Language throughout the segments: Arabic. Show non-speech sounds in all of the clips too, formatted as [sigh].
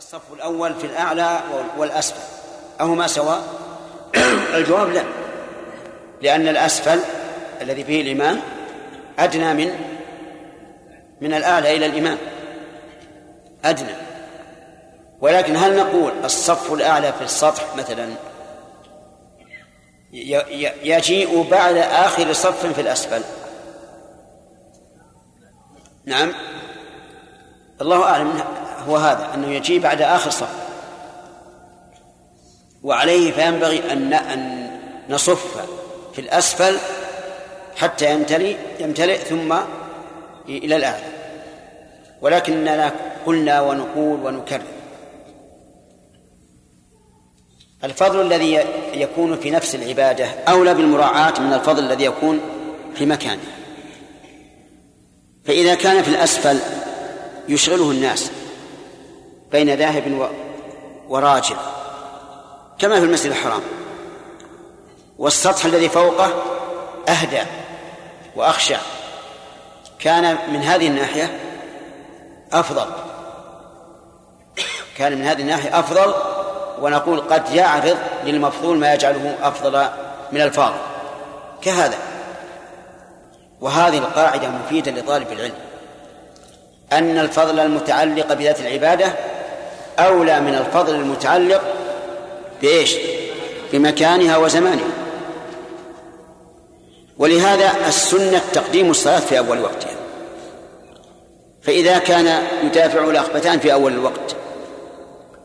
الصف الأول في الأعلى والأسفل. أهما سواء؟ [coughs] الجواب لا. لأن الأسفل الذي فيه الإمام أدنى من من الأعلى إلى الإمام. أدنى. ولكن هل نقول الصف الأعلى في السطح مثلا يجيء بعد آخر صف في الأسفل؟ نعم. الله أعلم. هو هذا أنه يجيء بعد آخر صف. وعليه فينبغي أن أن نصف في الأسفل حتى يمتلئ يمتلئ ثم إلى الأعلى ولكننا قلنا ونقول ونكرر. الفضل الذي يكون في نفس العبادة أولى بالمراعاة من الفضل الذي يكون في مكانه. فإذا كان في الأسفل يشغله الناس. بين ذاهب وراجع. كما في المسجد الحرام. والسطح الذي فوقه أهدى وأخشع كان من هذه الناحية أفضل. كان من هذه الناحية أفضل ونقول قد يعرض للمفضول ما يجعله أفضل من الفاضل. كهذا. وهذه القاعدة مفيدة لطالب العلم. أن الفضل المتعلق بذات العبادة أولى من الفضل المتعلق بإيش؟ بمكانها وزمانها. ولهذا السنة تقديم الصلاة في أول وقتها. فإذا كان يدافع الأخبتان في أول الوقت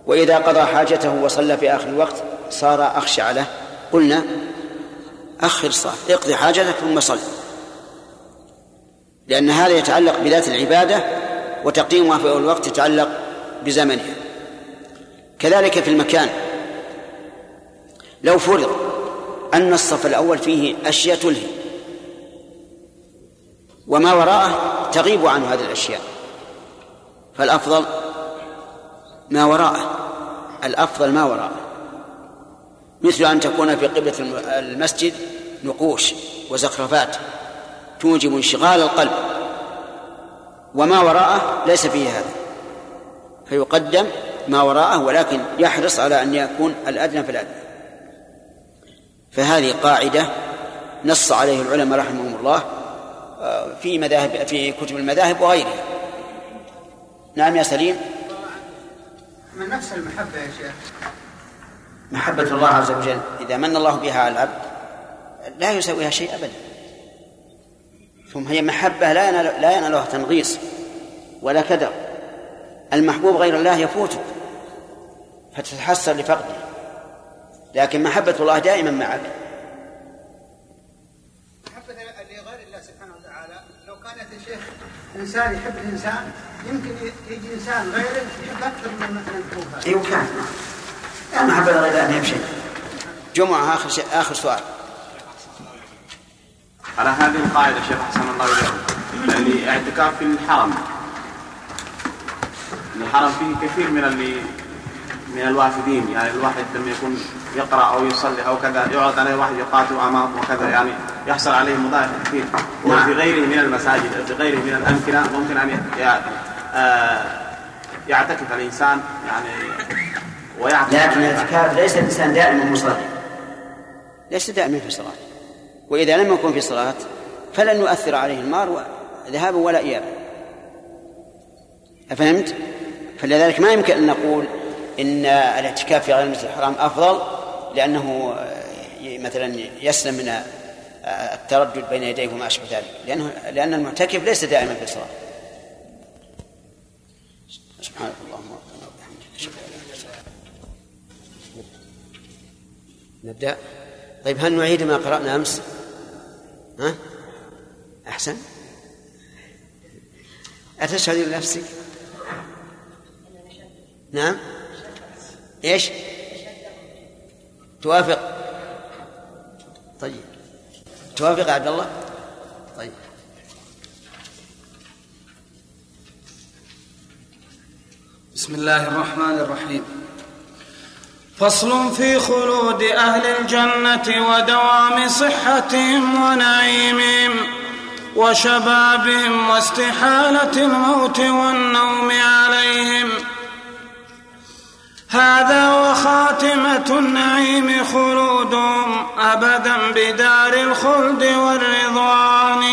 وإذا قضى حاجته وصلى في آخر الوقت صار أخشع له قلنا أخر الصلاة اقضي حاجتك ثم صل. لأن هذا يتعلق بذات العبادة وتقديمها في أول الوقت يتعلق بزمنها. كذلك في المكان. لو فرض أن الصف الأول فيه أشياء تلهي وما وراءه تغيب عنه هذه الأشياء فالأفضل ما وراءه الأفضل ما وراءه. مثل أن تكون في قبلة المسجد نقوش وزخرفات توجب انشغال القلب وما وراءه ليس فيه هذا فيقدم ما وراءه ولكن يحرص على أن يكون الأدنى في الأدنى. فهذه قاعدة نص عليه العلماء رحمهم الله آه، في مذاهب في كتب المذاهب وغيرها. نعم يا سليم. من نفس المحبة يا شيخ. محبة الله عز وجل إذا من الله بها على العبد لا يسويها شيء أبدا. ثم هي محبة لا ينالها تنغيص ولا كدر. المحبوب غير الله يفوتك فتتحسر لفقده. لكن محبة الله دائما معك. محبة لغير الله سبحانه وتعالى لو كانت الشيخ إنسان يحب الإنسان يمكن يجي إنسان غيره يحب أكثر من مثلا أيوة كان يعني محبة غير الله ما شيء جمعة آخر شيء آخر سؤال. على هذه القاعدة شيخ أحسن الله إليكم. يعني اعتكاف في الحرم. الحرم فيه كثير من اللي من الوافدين يعني الواحد لما يكون يقرأ أو يصلي أو كذا يعرض عليه واحد يقاتل امامه وكذا يعني يحصل عليه مضايق كثير. وفي نعم. غيره من المساجد في غيره من الأمكنة ممكن أن آه، يعتكف الإنسان يعني ويعتكف لكن الاعتكاف ليس الإنسان دائما مصلي ليس دائما في صلاه وإذا لم يكن في صلاه فلن يؤثر عليه المار ذهابا ولا ايابا. أفهمت؟ فلذلك ما يمكن أن نقول إن الاعتكاف في غير المسجد الحرام أفضل لأنه آه، مثلا يسلم من آه، التردد بين يديه وما أشبه ذلك لأنه لأن المعتكف ليس دائما في الصلاة سبحانك اللهم نبدأ طيب هل نعيد ما قرأنا أمس؟ ها؟ أحسن أتشهد لنفسك؟ نعم؟ إيش؟ توافق. طيب. توافق عبد الله؟ طيب. بسم الله الرحمن الرحيم. فصل في خلود أهل الجنة ودوام صحتهم ونعيمهم وشبابهم واستحالة الموت والنوم عليهم. هذا وخاتمة النعيم خلودهم أبدا بدار الخلد والرضوان.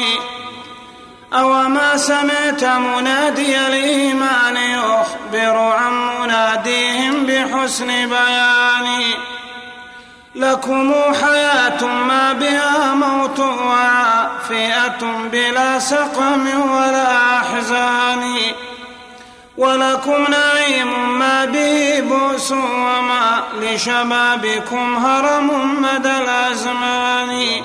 أو ما سمعت منادي الإيمان يخبر عن مناديهم بحسن بيان. لكم حياة ما بها موت وعافية بلا سقم ولا أحزان ولكم نعيم ما به بؤس وما لشبابكم هرم مدى الأزمان.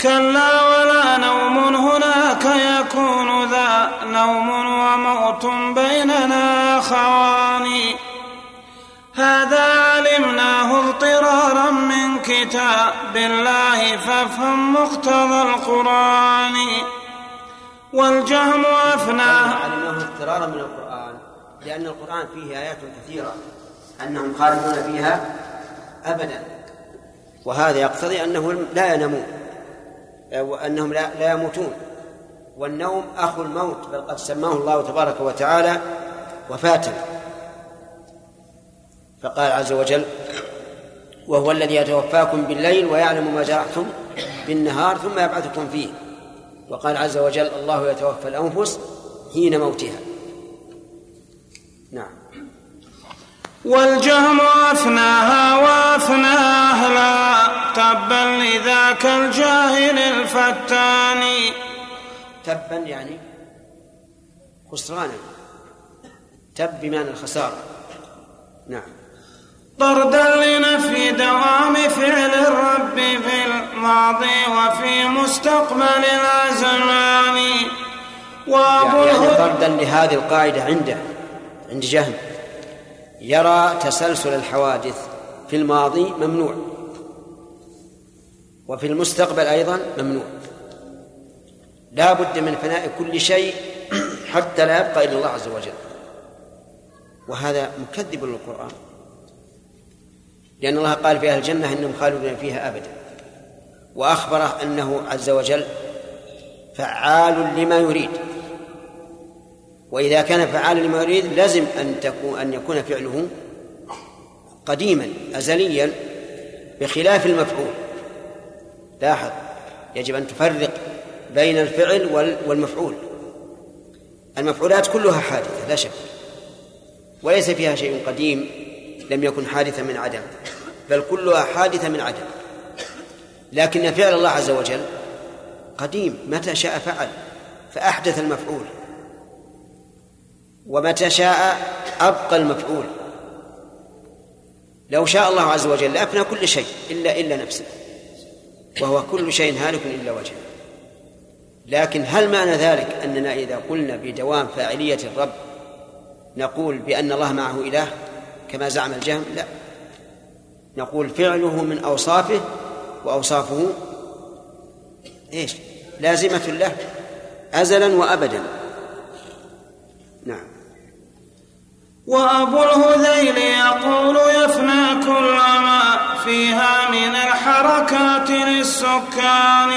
كلا ولا نوم هناك يكون ذا نوم وموت بيننا أخوان هذا علمناه اضطرارا من كتاب الله فافهم مقتضى القرآن. والجهم أفناه علمناه اضطرارا من القرآن لأن القرآن فيه آيات كثيرة أنهم خالدون فيها أبدا. وهذا يقتضي أنهم لا ينامون وأنهم لا, لا يموتون. والنوم أخو الموت بل قد سماه الله تبارك وتعالى وفاة فقال عز وجل وهو الذي يتوفاكم بالليل ويعلم ما جرحتم بالنهار ثم يبعثكم فيه. وقال عز وجل الله يتوفى الأنفس حين موتها. نعم. والجهم أفناها وأفنى أهلها تبا لذاك الجاهل الفتان تبا يعني خسرانا. تب بمعنى الخسارة. نعم. طردا لنفي دوام فعل الرب في الماضي وفي مستقبل الأزمان. وأبو يعني طردا لهذه القاعدة عنده عند جهم يرى تسلسل الحوادث في الماضي ممنوع. وفي المستقبل أيضا ممنوع. لا بد من فناء كل شيء حتى لا يبقى إلا الله عز وجل. وهذا مكذب للقرآن. لأن الله قال في أهل الجنة إنهم خالدون فيها أبدا. وأخبره أنه عز وجل فعال لما يريد. وإذا كان فعالا لما يريد لازم أن تكون أن يكون فعله قديما أزليا بخلاف المفعول. لاحظ يجب أن تفرق بين الفعل والمفعول. المفعولات كلها حادثة لا شك. وليس فيها شيء قديم. لم يكن حادثا من عدم بل كلها حادثة من عدم. لكن فعل الله عز وجل قديم متى شاء فعل فأحدث المفعول. ومتى شاء أبقى المفعول. لو شاء الله عز وجل لأفنى كل شيء إلا إلا نفسه. وهو كل شيء هالك إلا وجهه. لكن هل معنى ذلك أننا إذا قلنا بدوام فاعلية الرب نقول بأن الله معه إله؟ كما زعم الجهم لا. نقول فعله من أوصافه وأوصافه إيش؟ لازمة له أزلا وأبدا. نعم. وأبو الهذيل يقول يفنى كل ما فيها من الحركات للسكان.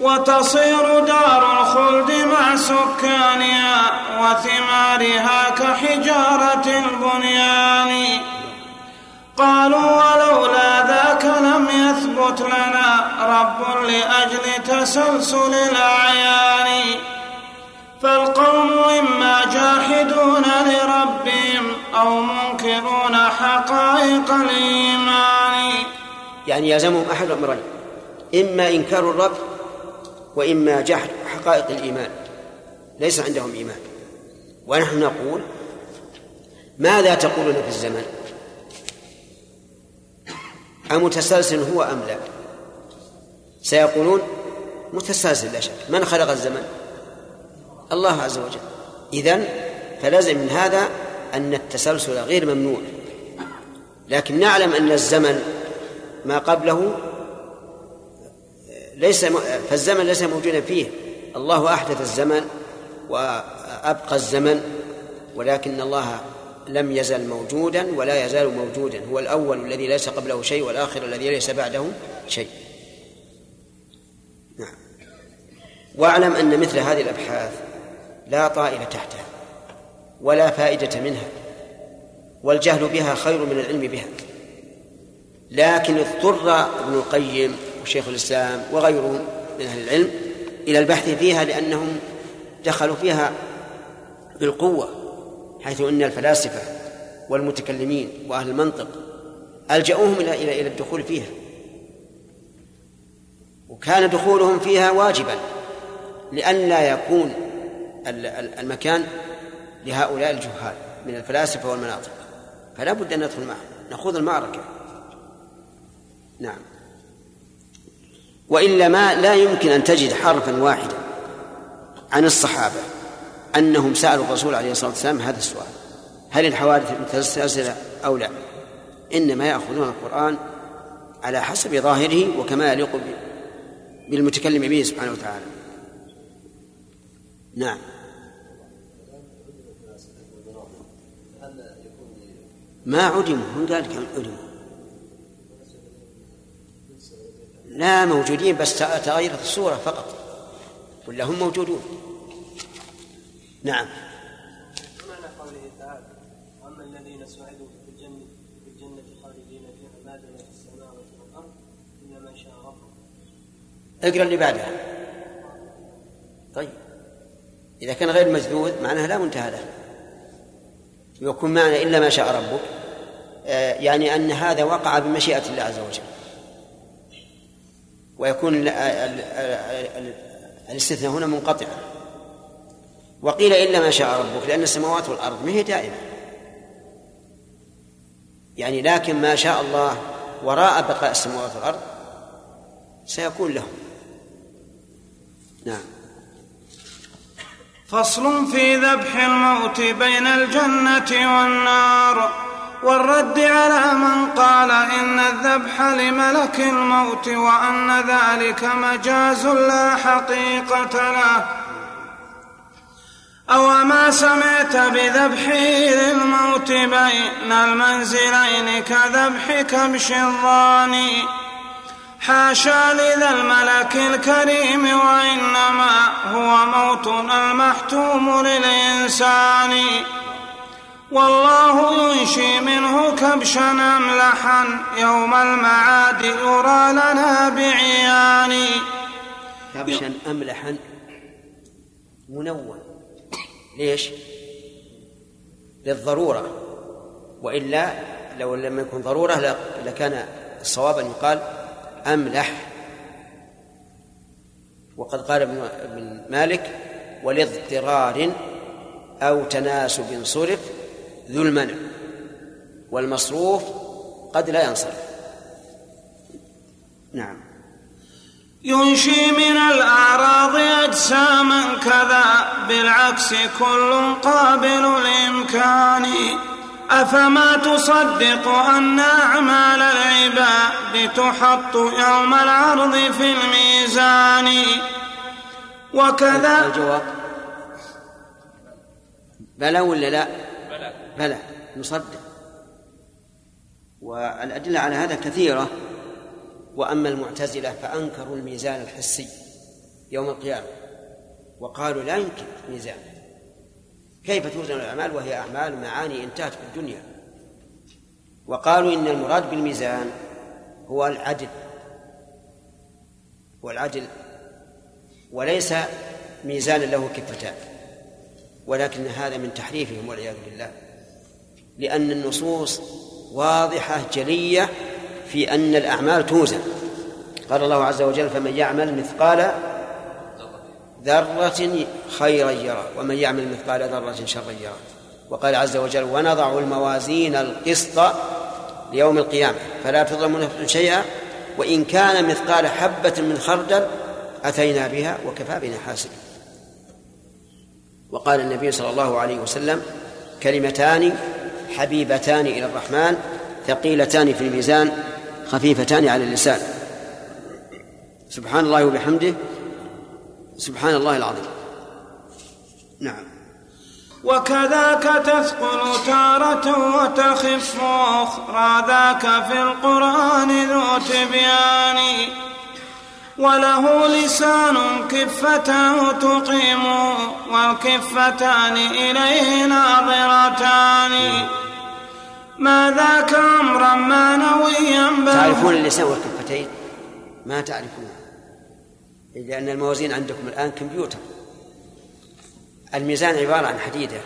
وتصير دار الخلد مع سكانها وثمارها كحجارة البنيان. قالوا ولولا ذاك لم يثبت لنا رب لأجل تسلسل الأعيان. فالقوم إما جاحدون لربهم أو منكرون حقائق الإيمان. يعني يلزمهم أحد الأمرين إما إنكار الرب وإما جحد حقائق الإيمان. ليس عندهم إيمان. ونحن نقول ماذا تقولون في الزمن؟ أمتسلسل هو أم لا؟ سيقولون متسلسل لا شك. من خلق الزمن؟ الله عز وجل. إذن فلازم من هذا أن التسلسل غير ممنوع. لكن نعلم أن الزمن ما قبله ليس فالزمن ليس موجودا فيه. الله أحدث الزمن وأبقى الزمن ولكن الله لم يزل موجودا ولا يزال موجودا. هو الأول الذي ليس قبله شيء والآخر الذي ليس بعده شيء. نعم. واعلم أن مثل هذه الأبحاث لا طائل تحتها ولا فائدة منها والجهل بها خير من العلم بها. لكن اضطر ابن القيم وشيخ الإسلام وغيرهم من أهل العلم إلى البحث فيها لأنهم دخلوا فيها بالقوة حيث أن الفلاسفة والمتكلمين وأهل المنطق ألجأوهم إلى إلى إلى الدخول فيها. وكان دخولهم فيها واجبا لئلا يكون المكان لهؤلاء الجهال من الفلاسفة والمناطق. فلا بد أن ندخل معهم نخوض المعركة. نعم. وإلا ما لا يمكن أن تجد حرفا واحدا عن الصحابة أنهم سألوا الرسول عليه الصلاة والسلام هذا السؤال. هل الحوادث متسلسلة أو لا؟ إنما يأخذون القرآن على حسب ظاهره وكما يليق بالمتكلم به سبحانه وتعالى. نعم. ما عدموا من قال عدموا لا موجودين بس تغيرت الصورة فقط. ولا هم موجودون. نعم. قوله تعالى الذين سعدوا في الجنه في الجنة خالدين فيها ما دامت السماوات والأرض إلا ما شاء ربك اقرأ اللي بعدها. طيب. إذا كان غير مجدود معناها لا منتهى له. يكون معنى إلا ما شاء ربك. آه، يعني أن هذا وقع بمشيئة الله عز وجل. ويكون الاستثناء هنا منقطعا وقيل إلا ما شاء ربك لأن السماوات والأرض ما هي دائمة. يعني لكن ما شاء الله وراء بقاء السماوات والأرض سيكون لهم. نعم. فصل في ذبح الموت بين الجنة والنار. والرد على من قال إن الذبح لملك الموت وأن ذلك مجاز لا حقيقة له. أو ما سمعت بذبحه للموت بين المنزلين كذبح كبش الضاني حاشا لذا الملك الكريم وإنما هو موتنا المحتوم للإنسان. والله ينشي منه كبشا أملحا يوم المعاد يرى لنا بعيان. كبشا أملحا منون ليش؟ للضرورة. وإلا لو لم يكن ضرورة لكان الصواب أن يقال أملح. وقد قال ابن مالك ولإضطرار أو تناسب صرف ذو المنع والمصروف قد لا ينصرف. نعم. ينشي من الأعراض أجساما كذا بالعكس كل قابل الإمكان أفما تصدق أن أعمال العباد تحط يوم العرض في الميزان؟ وكذا الجواب. بلى ولا لا؟ بلى. نصدق. والأدلة على هذا كثيرة. وأما المعتزلة فأنكروا الميزان الحسي يوم القيامة وقالوا لا يمكن ميزان. كيف توزن الأعمال؟ وهي أعمال معاني انتهت في الدنيا. وقالوا إن المراد بالميزان هو العدل. هو العدل وليس ميزانا له كفتان. ولكن هذا من تحريفهم والعياذ بالله. لأن النصوص واضحة جلية في أن الأعمال توزن. قال الله عز وجل فمن يعمل مثقال ذرة خيرا يرى ومن يعمل مثقال ذرة شرا يرى. وقال عز وجل ونضع الموازين القسط ليوم القيامة فلا تظلم نفس شيئا وإن كان مثقال حبة من خردل أتينا بها وكفى بنا حاسب وقال النبي صلى الله عليه وسلم كلمتان حبيبتان إلى الرحمن ثقيلتان في الميزان خفيفتان على اللسان. سبحان الله وبحمده سبحان الله العظيم. نعم. وكذاك تثقل تارة وتخف أخرى ذاك في القرآن ذو تبيان. وله لسان كفته تقيم والكفتان إليه ناظرتان. ما ذاك أمرا معنويا بل تعرفون اللسان والكفتين ما تعرفون. لأن الموازين عندكم الآن كمبيوتر. الميزان عبارة عن حديدة.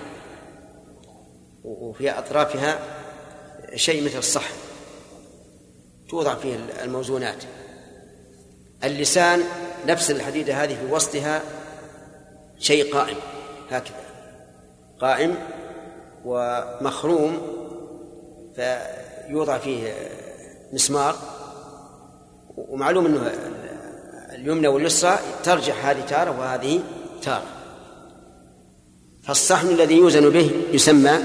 وفي أطرافها شيء مثل الصحن. توضع فيه الموزونات. اللسان نفس الحديدة هذه في وسطها شيء قائم هكذا. قائم ومخروم فيوضع فيه مسمار ومعلوم إنه اليمنى واليسرى ترجح هذه تارة وهذه تارة. فالصحن الذي يوزن به يسمى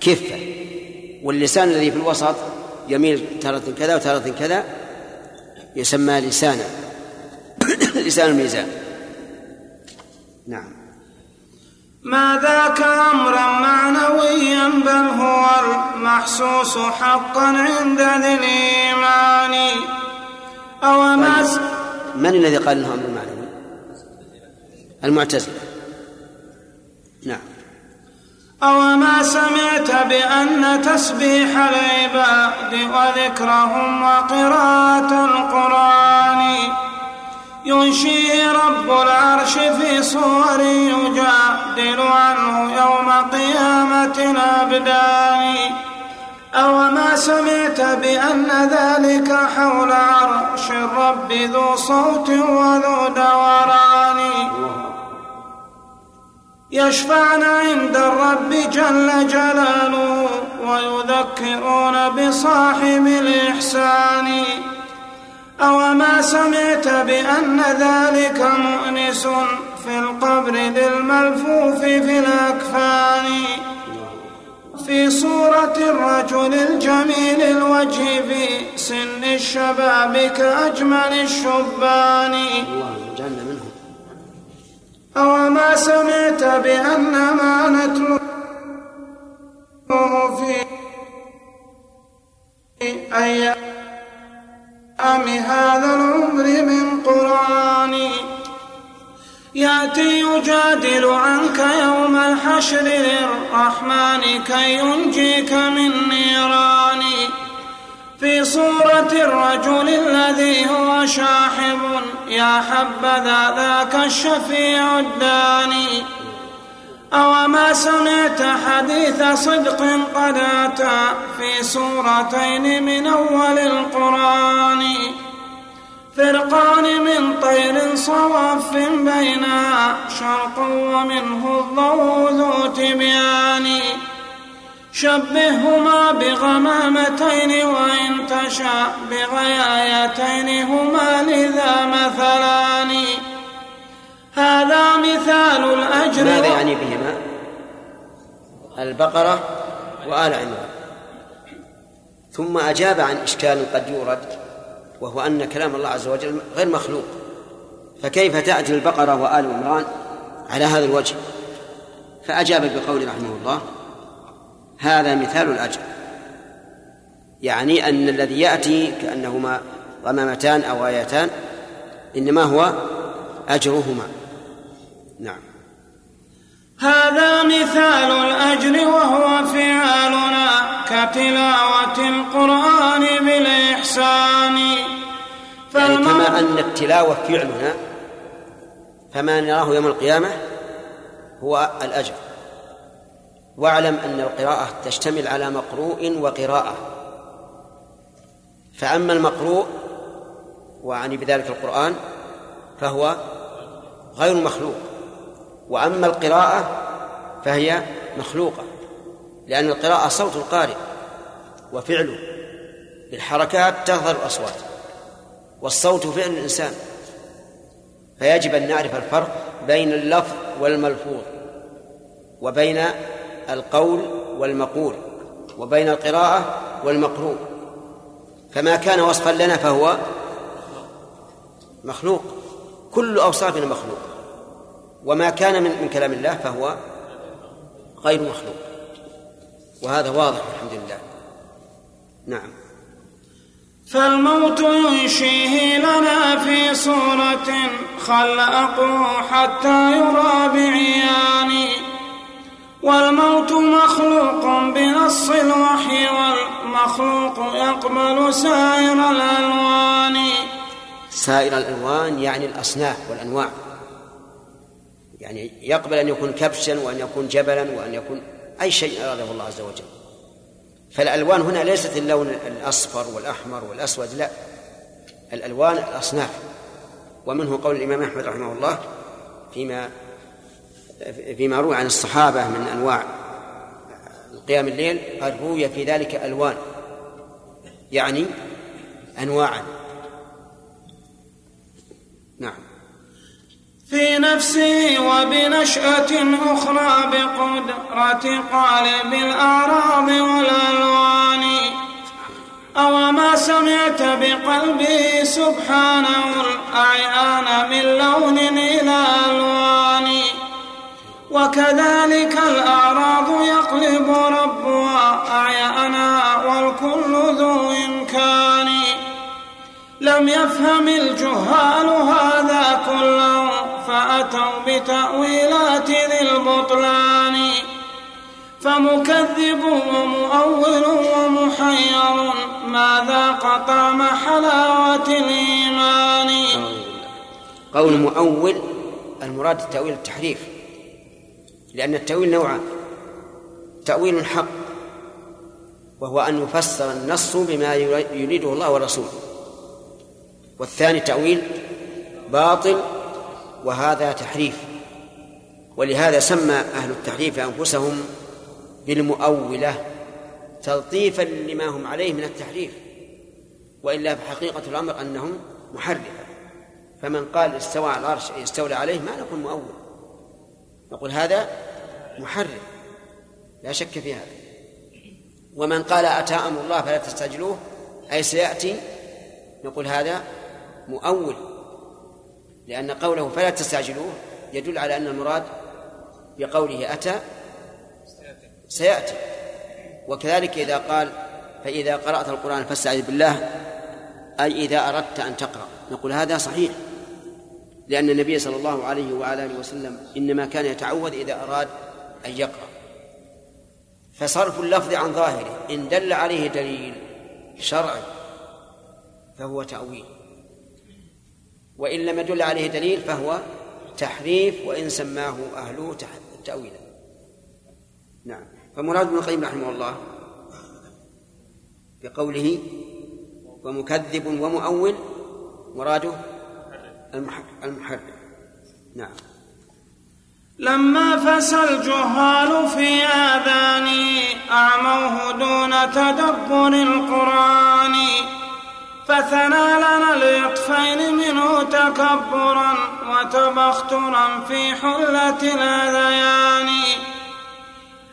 كفة واللسان الذي في الوسط يميل تارة كذا وتارة كذا يسمى لسانا. [coughs] لسان الميزان. نعم. ما ذاك أمرا معنويا بل هو المحسوس حقا عند ذي الإيمان. أو ما س... من الذي قال إنه أمر معنوي؟ المعتزلة. نعم. أو ما سمعت بأن تسبيح العباد وذكرهم وقراءة القرآن. ينشيه رب العرش في صور يجادل عنه يوم قيامة الأبدان. أو ما سمعت بأن ذلك حول عرش الرب ذو صوت وذو دوران. يشفعن عند الرب جل جلاله ويذكرون بصاحب الإحسان. أو ما سمعت بأن ذلك مؤنس في القبر للملفوف في الأكفان. في صورة الرجل الجميل الوجه في سن الشباب كأجمل الشبان. أو ما سمعت بأن ما نتلوه في أيام هذا العمر من قرآن يأتي يجادل عنك يوم الحشر للرحمن كي ينجيك من نيران في صورة الرجل الذي هو شاحب يا حبذا ذاك الشفيع الداني. أو ما سمعت حديث صدق قد أتى في سورتين من أول القرآن. فرقان من طير صواف بينها شرق ومنه الضوء ذو تبيان. شبههما بغمامتين وإن تشاء بغيايتين هما لذا مثلان. هذا مثال الأجر ماذا يعني بهما؟ البقرة وآل عمران. ثم أجاب عن إشكال قد يورد وهو أن كلام الله عز وجل غير مخلوق. فكيف تأتي البقرة وآل عمران على هذا الوجه؟ فأجاب بقول رحمه الله هذا مثال الأجر. يعني أن الذي يأتي كأنهما غمامتان أو آيتان إنما هو أجرهما. نعم. هذا مثال الأجر وهو فعالنا كتلاوة القرآن بالإحسان. يعني كما أن التلاوة فعلنا فما نراه يوم القيامة هو الأجر. واعلم أن القراءة تشتمل على مقروء وقراءة. فأما المقروء وأعني بذلك القرآن فهو غير مخلوق. وأما القراءة فهي مخلوقة لأن القراءة صوت القارئ وفعله بالحركات تظهر الأصوات والصوت فعل الإنسان. فيجب أن نعرف الفرق بين اللفظ والملفوظ وبين القول والمقول وبين القراءة والمقروء فما كان وصفا لنا فهو مخلوق. كل أوصافنا مخلوق. وما كان من, من كلام الله فهو غير مخلوق. وهذا واضح الحمد لله. نعم. فالموت ينشيه لنا في صورة خلقه حتى يرى بعيان والموت مخلوق بنص الوحي والمخلوق يقبل سائر الألوان. سائر الألوان يعني الأصناف والأنواع. يعني يقبل أن يكون كبشا وأن يكون جبلا وأن يكون أي شيء أراده الله عز وجل. فالألوان هنا ليست اللون الأصفر والأحمر والأسود لا. الألوان الأصناف. ومنه قول الإمام أحمد رحمه الله فيما فيما روي عن الصحابة من أنواع قيام الليل قال روي في ذلك ألوان. يعني أنواعا. نعم. في نفسه وبنشأة أخرى بقدرة قالب الأعراض والألوان. أو ما سمعت بقلبه سبحانه الأعيان من لون إلى ألوان. وكذلك الأعراض يقلب ربها أعيانا والكل ذو إمكان. لم يفهم الجهال هذا كله فأتوا بتأويلات ذي البطلان. فمكذب ومؤول ومحير ما ذاق طعم حلاوة الإيمان؟ قول مؤول المراد التأويل التحريف. لأن التأويل نوعان تأويل حق وهو أن يفسر النص بما يريده الله ورسوله. والثاني تأويل باطل وهذا تحريف. ولهذا سمى أهل التحريف أنفسهم بالمؤولة تلطيفا لما هم عليه من التحريف. وإلا فحقيقة الأمر أنهم محرفة فمن قال استوى على العرش استولى عليه ما نقول مؤول نقول هذا محرف لا شك في هذا. ومن قال أتى أمر الله فلا تستعجلوه أي سيأتي نقول هذا مؤول لأن قوله فلا تستعجلوه يدل على أن المراد بقوله أتى سيأتي. وكذلك إذا قال فإذا قرأت القرآن فاستعذ بالله أي إذا أردت أن تقرأ نقول هذا صحيح. لأن النبي صلى الله عليه وعلى آله وسلم إنما كان يتعوذ إذا أراد أن يقرأ. فصرف اللفظ عن ظاهره إن دل عليه دليل شرعي فهو تأويل. وإن لم يدل عليه دليل فهو تحريف وإن سماه أهله تأويلا. نعم. فمراد ابن القيم رحمه الله بقوله ومكذب ومؤول مراده المحرف نعم. لما فسى الجهال في آذاني أعموه دون تدبر القرآن. فثنى لنا اليطفين منه تكبرا وتبخترا في حلة الأذيان.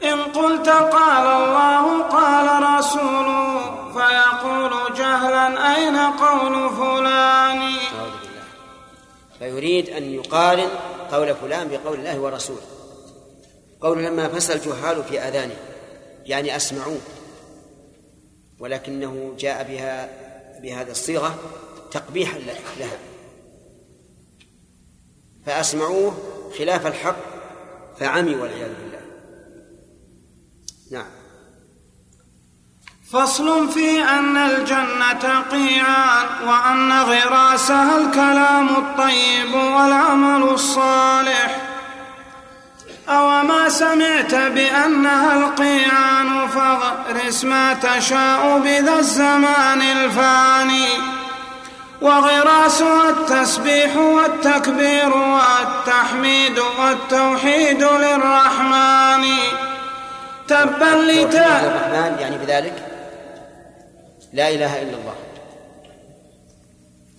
إن قلت قال الله قال رسوله فيقول جهلا أين قول فلان؟ فيريد أن يقارن قول فلان بقول الله ورسوله. قول لما فسى الجهال في أذانه يعني أسمعوه. ولكنه جاء بها بهذه الصيغة تقبيحا لها. فأسمعوه خلاف الحق فعمي والعياذ بالله. نعم. فصل في أن الجنة قيعان وأن غراسها الكلام الطيب والعمل الصالح. أو ما سمعت بأنها القيعان فاغرس ما تشاء بذا الزمان الفاني. وغراسها التسبيح والتكبير والتحميد والتوحيد للرحمن. تبا لتا الرحمن يعني بذلك؟ لا إله إلا الله.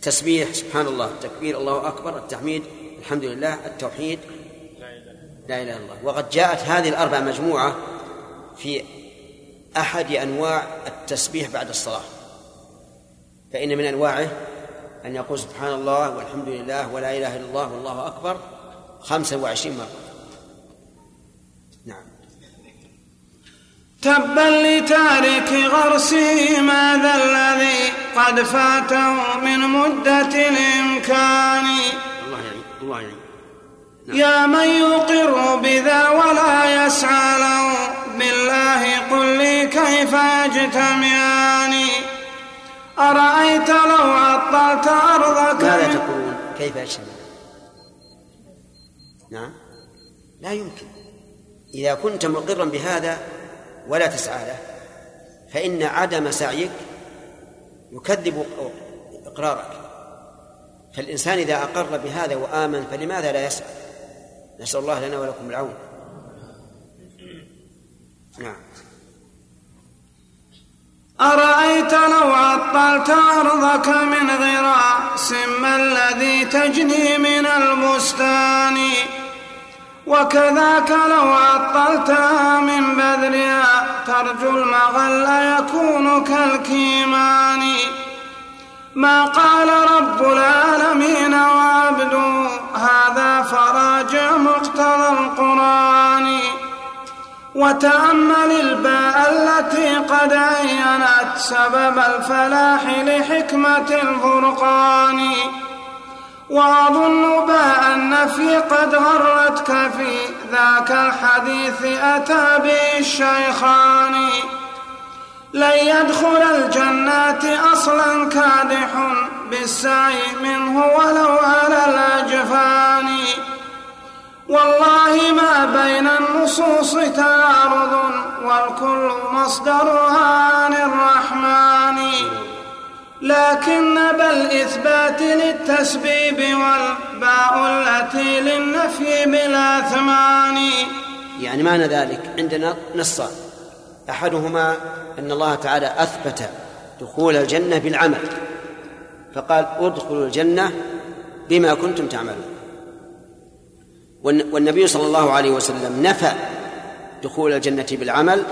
تسبيح سبحان الله تكبير الله أكبر. التحميد الحمد لله التوحيد لا إله إلا الله. وقد جاءت هذه الأربع مجموعة في أحد أنواع التسبيح بعد الصلاة. فإن من أنواعه أن يقول سبحان الله والحمد لله ولا إله إلا الله والله أكبر خمسة وعشرين مرة نعم تبا لتارك غرسه ماذا الذي قد فاته من مدة الإمكان. الله يعني الله يعني يا من يقر بذا ولا يسعى له بالله قل لي كيف يجتمعان. أرأيت لو عطلت أرضك؟ ماذا تقولون؟ كيف يجتمع نعم. لا يمكن. إذا كنت مقرا بهذا ولا تسعى له. فإن عدم سعيك يكذب إقرارك. فالإنسان إذا أقر بهذا وآمن فلماذا لا يسعى؟ نسأل الله لنا ولكم العون. نعم. أرأيت لو عطلت أرضك من غراس ما الذي تجني من البستان؟ وكذاك لو عطلتها من بذرها ترجو المغل يكون كالكيمان. ما قال رب العالمين وعبده هذا فراجع مقتضى القرآن. وتأمل الباء التي قد عينت سبب الفلاح لحكمة الفرقان. وأظن باء النفي قد غرتك في ذاك الحديث أتى به الشيخان. لن يدخل الجنات أصلا كادح بالسعي منه ولو على الأجفان. والله ما بين النصوص تعارض والكل مصدرها عن الرحمن. لكن بل إثبات للتسبيب والباء التي للنفي بلا ثمان. يعني معنى ذلك عندنا نصان. أحدهما أن الله تعالى أثبت دخول الجنة بالعمل. فقال ادخلوا الجنة بما كنتم تعملون. والنبي صلى الله عليه وسلم نفى دخول الجنة بالعمل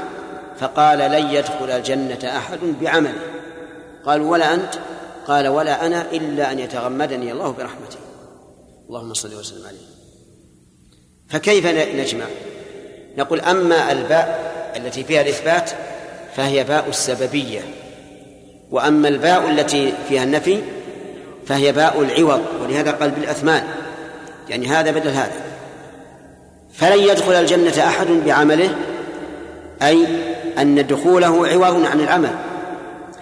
فقال لن يدخل الجنة أحد بعمله. قال ولا أنت؟ قال ولا أنا إلا أن يتغمدني الله برحمته. اللهم صل وسلم عليه. فكيف نجمع؟ نقول أما الباء التي فيها الإثبات فهي باء السببية وأما الباء التي فيها النفي فهي باء العوض ولهذا قال بالأثمان يعني هذا بدل هذا. فلن يدخل الجنة أحد بعمله أي أن دخوله عوض عن العمل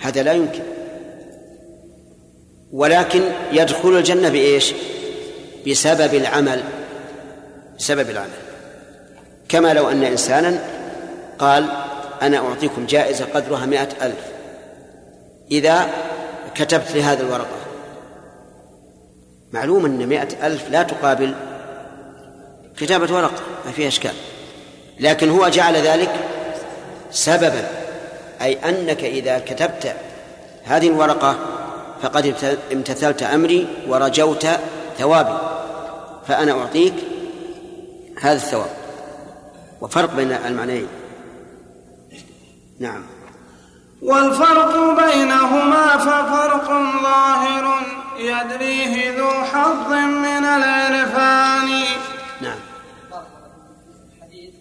هذا لا يمكن. ولكن يدخل الجنة بإيش؟ بسبب العمل بسبب العمل. كما لو أن إنسانا قال أنا أعطيكم جائزة قدرها مائة ألف. إذا كتبت لي هذه الورقة معلوم أن مائة ألف لا تقابل كتابة ورقة ما فيها إشكال. لكن هو جعل ذلك سببا أي أنك إذا كتبت هذه الورقة فقد امتثلت أمري ورجوت ثوابي فأنا أعطيك هذا الثواب. وفرق بين المعنيين. نعم. والفرق بينهما ففرق ظاهر يدريه ذو حظ من العرفان. نعم. الحديث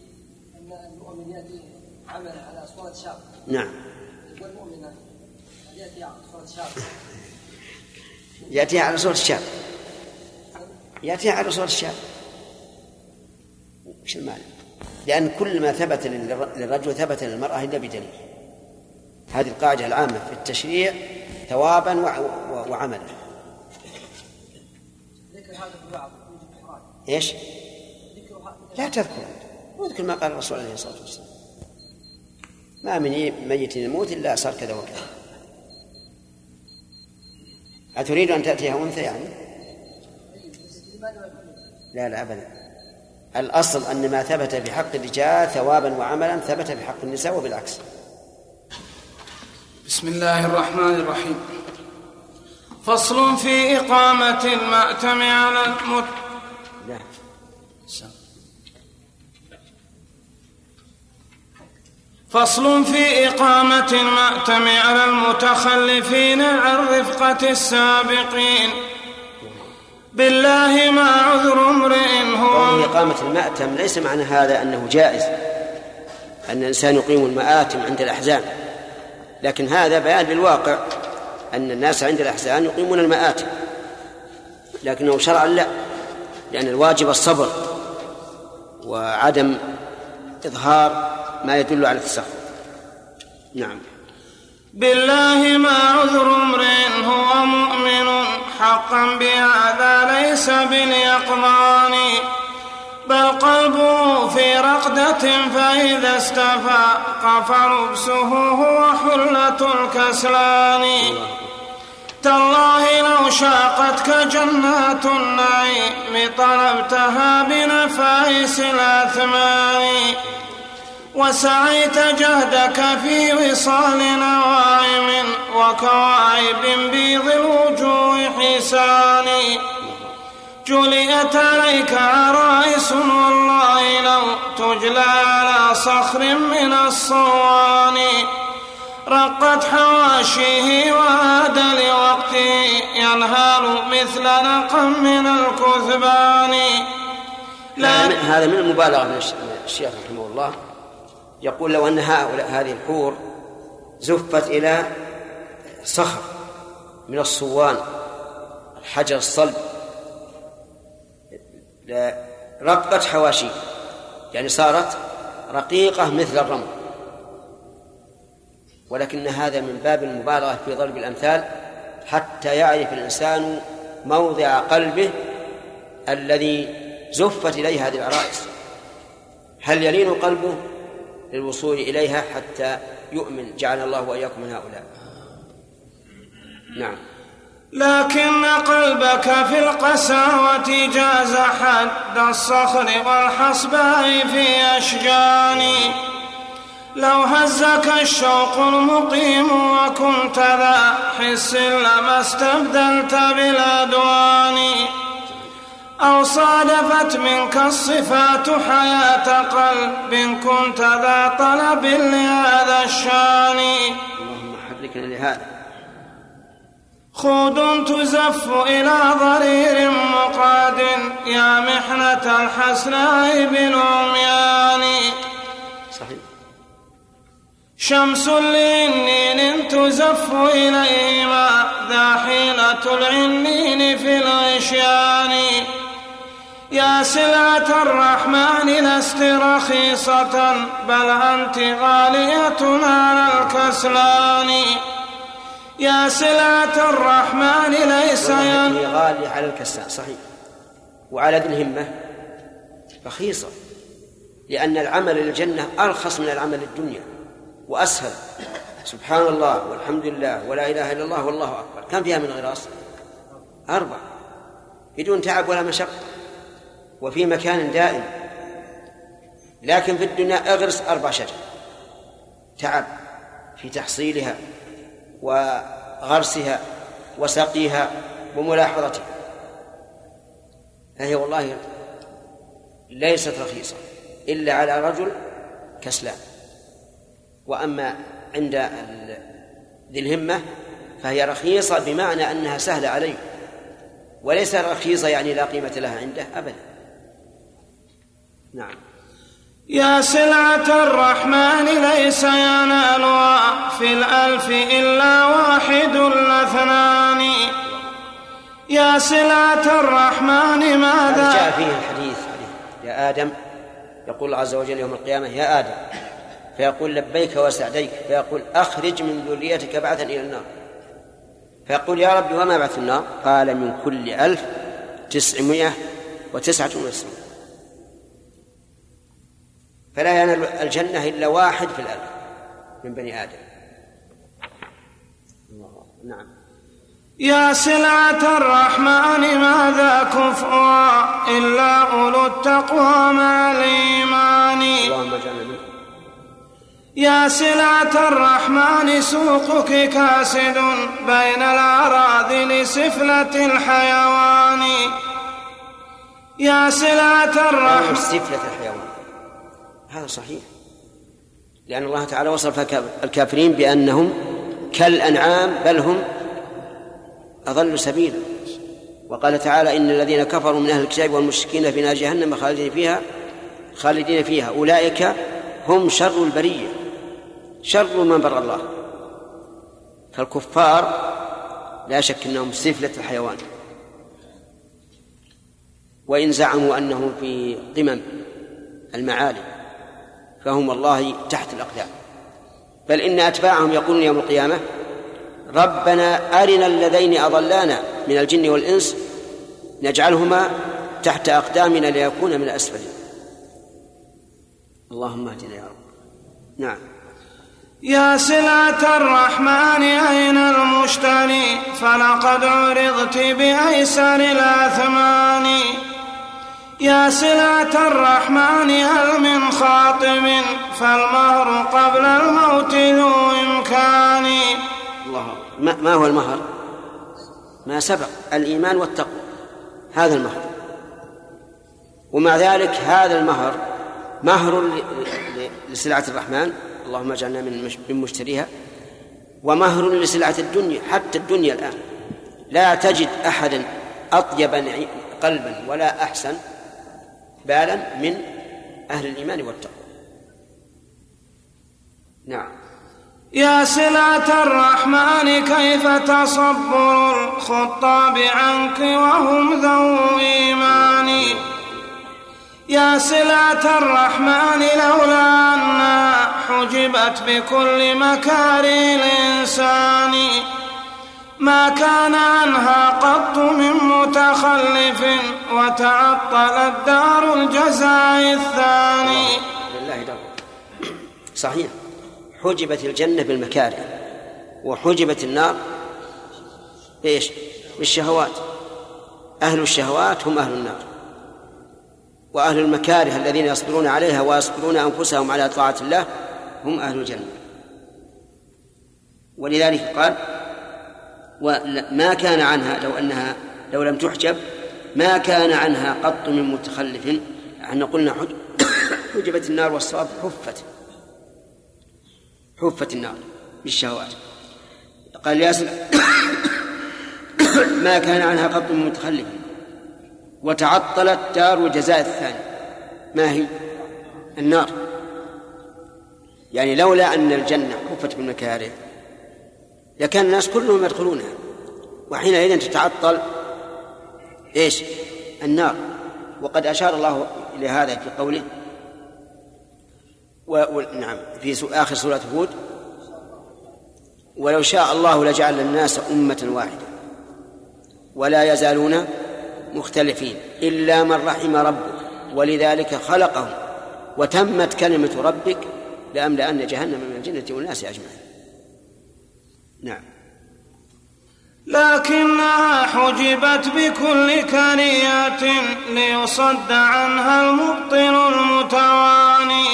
ان المؤمن ياتي عمل على صوره شاب نعم. والمؤمن يأتي على صوره شاب. يأتي على صورة الشاب. يأتي على صورة الشاب. وش المعنى؟ لأن كل ما ثبت للرجل ثبت للمرأة إلا بدليل. هذه القاعدة العامة في التشريع ثوابا وعملا. ذكر هذا في بعض إيش؟ لا تذكر. واذكر ما قال الرسول عليه الصلاة والسلام. ما من ميت يموت إلا صار كذا وكذا. أتريد أن تأتيها أنثى يعني؟ لا لا أبدا. الأصل أن ما ثبت بحق الرجال ثوابا وعملا ثبت بحق النساء وبالعكس. بسم الله الرحمن الرحيم. فصل في إقامة المأتم على المت لا فصل في إقامة المأتم على المتخلفين عن رفقة السابقين. بالله ما عذر امرئ هو. إقامة المأتم ليس معنى هذا أنه جائز أن الإنسان يقيم المآتم عند الأحزان. لكن هذا بيان للواقع أن الناس عند الأحزان يقيمون المآتم. لكنه شرعا لا لأن الواجب الصبر وعدم إظهار ما يدل على التسخط نعم. بالله ما عذر امرئ هو مؤمن حقا بهذا ليس باليقظان بل قلبه في رقدة فإذا استفاق فلبسه هو حلة الكسلان. تالله لو شاقتك جنات النعيم طلبتها بنفائس الأثمان. وسعيت جهدك في وصال نوائم وكواعب بيض الوجوه حسان جليت عليك عرائس والله لو تجلى على صخر من الصوان. رقت حواشيه وعاد لوقته ينهال مثل نقم من الكثبان. لا هذا من المبالغة من الشيخ رحمه الله. يقول لو أن هؤلاء هذه الحور زفت إلى صخر من الصوان الحجر الصلب. رقت حواشي يعني صارت رقيقة مثل الرمل. ولكن هذا من باب المبالغة في ضرب الأمثال حتى يعرف الإنسان موضع قلبه الذي زفت إليه هذه العرائس. هل يلين قلبه؟ للوصول إليها حتى يؤمن. جعل الله وإياكم من هؤلاء. نعم. لكن قلبك في القساوة جاز حد الصخر والحصباء في أشجاني لو هزك الشوق المقيم وكنت ذا حس لما استبدلت بالأدوان أو صادفت منك الصفات حياة قلب كنت ذا طلب لهذا الشان. اللهم حركنا لهذا. خود تزف إلى ضرير مقاد يا محنة الحسناء بالعميان. صحيح. شمس لعنين تزف إليهما ذا حيلة العنين في الغشيان يا سلعة الرحمن لست رخيصة بل أنت غالية على الكسلان. يا سلعة الرحمن ليس ين... غالية على الكسلان صحيح. وعلى ذي الهمة رخيصة لأن العمل للجنة أرخص من العمل للدنيا وأسهل. سبحان الله والحمد لله ولا إله إلا الله والله أكبر. كم فيها من غراس؟ أربع. بدون تعب ولا مشقة. وفي مكان دائم. لكن في الدنيا اغرس أربع شجر. تعب في تحصيلها وغرسها وسقيها وملاحظتها. فهي والله ليست رخيصة إلا على رجل كسلان. وأما عند ذي الهمة فهي رخيصة بمعنى أنها سهلة عليه. وليس رخيصة يعني لا قيمة لها عنده أبدا. نعم. يا سلعة الرحمن ليس ينالها في الألف إلا واحد الاثنان. يا سلعة الرحمن ماذا؟ جاء فيه الحديث يا آدم يقول الله عز وجل يوم القيامة يا آدم فيقول لبيك وسعديك فيقول أخرج من ذريتك بعثا إلى النار. فيقول يا رب وما بعث النار؟ قال من كل ألف تسعمائة وتسعة وتسعين فلا ينال الجنة إلا واحد في الألف من بني آدم. نعم. يا سلعة الرحمن ماذا كفؤا إلا أولو التقوى مع الإيمان؟ اللهم اجعلنا منهم. يا سلعة الرحمن سوقك كاسد بين الأراذل سفلة الحيوان. يا سلعة الرحمن سفلة الحيوان. هذا صحيح. لأن الله تعالى وصف الكافرين بأنهم كالأنعام بل هم أضل سبيلا. وقال تعالى إن الذين كفروا من أهل الكتاب والمشركين في نار جهنم خالدين فيها خالدين فيها. أولئك هم شر البرية شر من بر الله. فالكفار لا شك أنهم سفلة الحيوان. وإن زعموا أنهم في قمم المعالي فهم والله تحت الأقدام. بل إن أتباعهم يقولون يوم القيامة ربنا أرنا اللذين أضلانا من الجن والإنس نجعلهما تحت أقدامنا ليكون من الأسفلين. اللهم اهدنا يا رب. نعم. يا سلعة الرحمن أين المشتري؟ فلقد عرضت بأيسر الأثمان. يا سلعة الرحمن هل من خاطب فالمهر قبل الموت ذو إمكان؟ الله ما, ما هو المهر؟ ما سبق الإيمان والتقوى هذا المهر. ومع ذلك هذا المهر مهر لسلعة الرحمن اللهم اجعلنا من مشتريها ومهر لسلعة الدنيا حتى الدنيا الآن. لا تجد أحدا أطيب قلبا ولا أحسن بالا من أهل الإيمان والتقوى. نعم. يا سلعة الرحمن كيف تصبر الخطاب عنك وهم ذو إيمان؟ يا سلعة الرحمن لولا أنها حجبت بكل مكاره الإنسان. ما كان عنها قط من متخلف وتعطلت دار الجزاء الثاني. لله صحيح. حجبت الجنة بالمكاره وحجبت النار إيش؟ بالشهوات. أهل الشهوات هم أهل النار. وأهل المكاره الذين يصبرون عليها ويصبرون أنفسهم على طاعة الله هم أهل الجنة. ولذلك قال وما كان عنها لو أنها لو لم تحجب ما كان عنها قط من متخلف. إحنا قلنا [coughs] حجبت النار والصواب حفت. حفت النار بالشهوات قال ياسر [coughs] ما كان عنها قط من متخلف. وتعطلت دار الجزاء الثاني. ما هي؟ النار. يعني لولا أن الجنة حفت بالمكاره. لكان الناس كلهم يدخلونها. وحينئذ تتعطل إيش؟ النار. وقد أشار الله إلى هذا في قوله و... نعم في آخر سورة هود ولو شاء الله لجعل الناس أمة واحدة ولا يزالون مختلفين إلا من رحم ربك ولذلك خلقهم وتمت كلمة ربك لأملأن جهنم من الجنة والناس أجمعين. نعم. لكنها حجبت بكل كريات ليصد عنها المبطل المتواني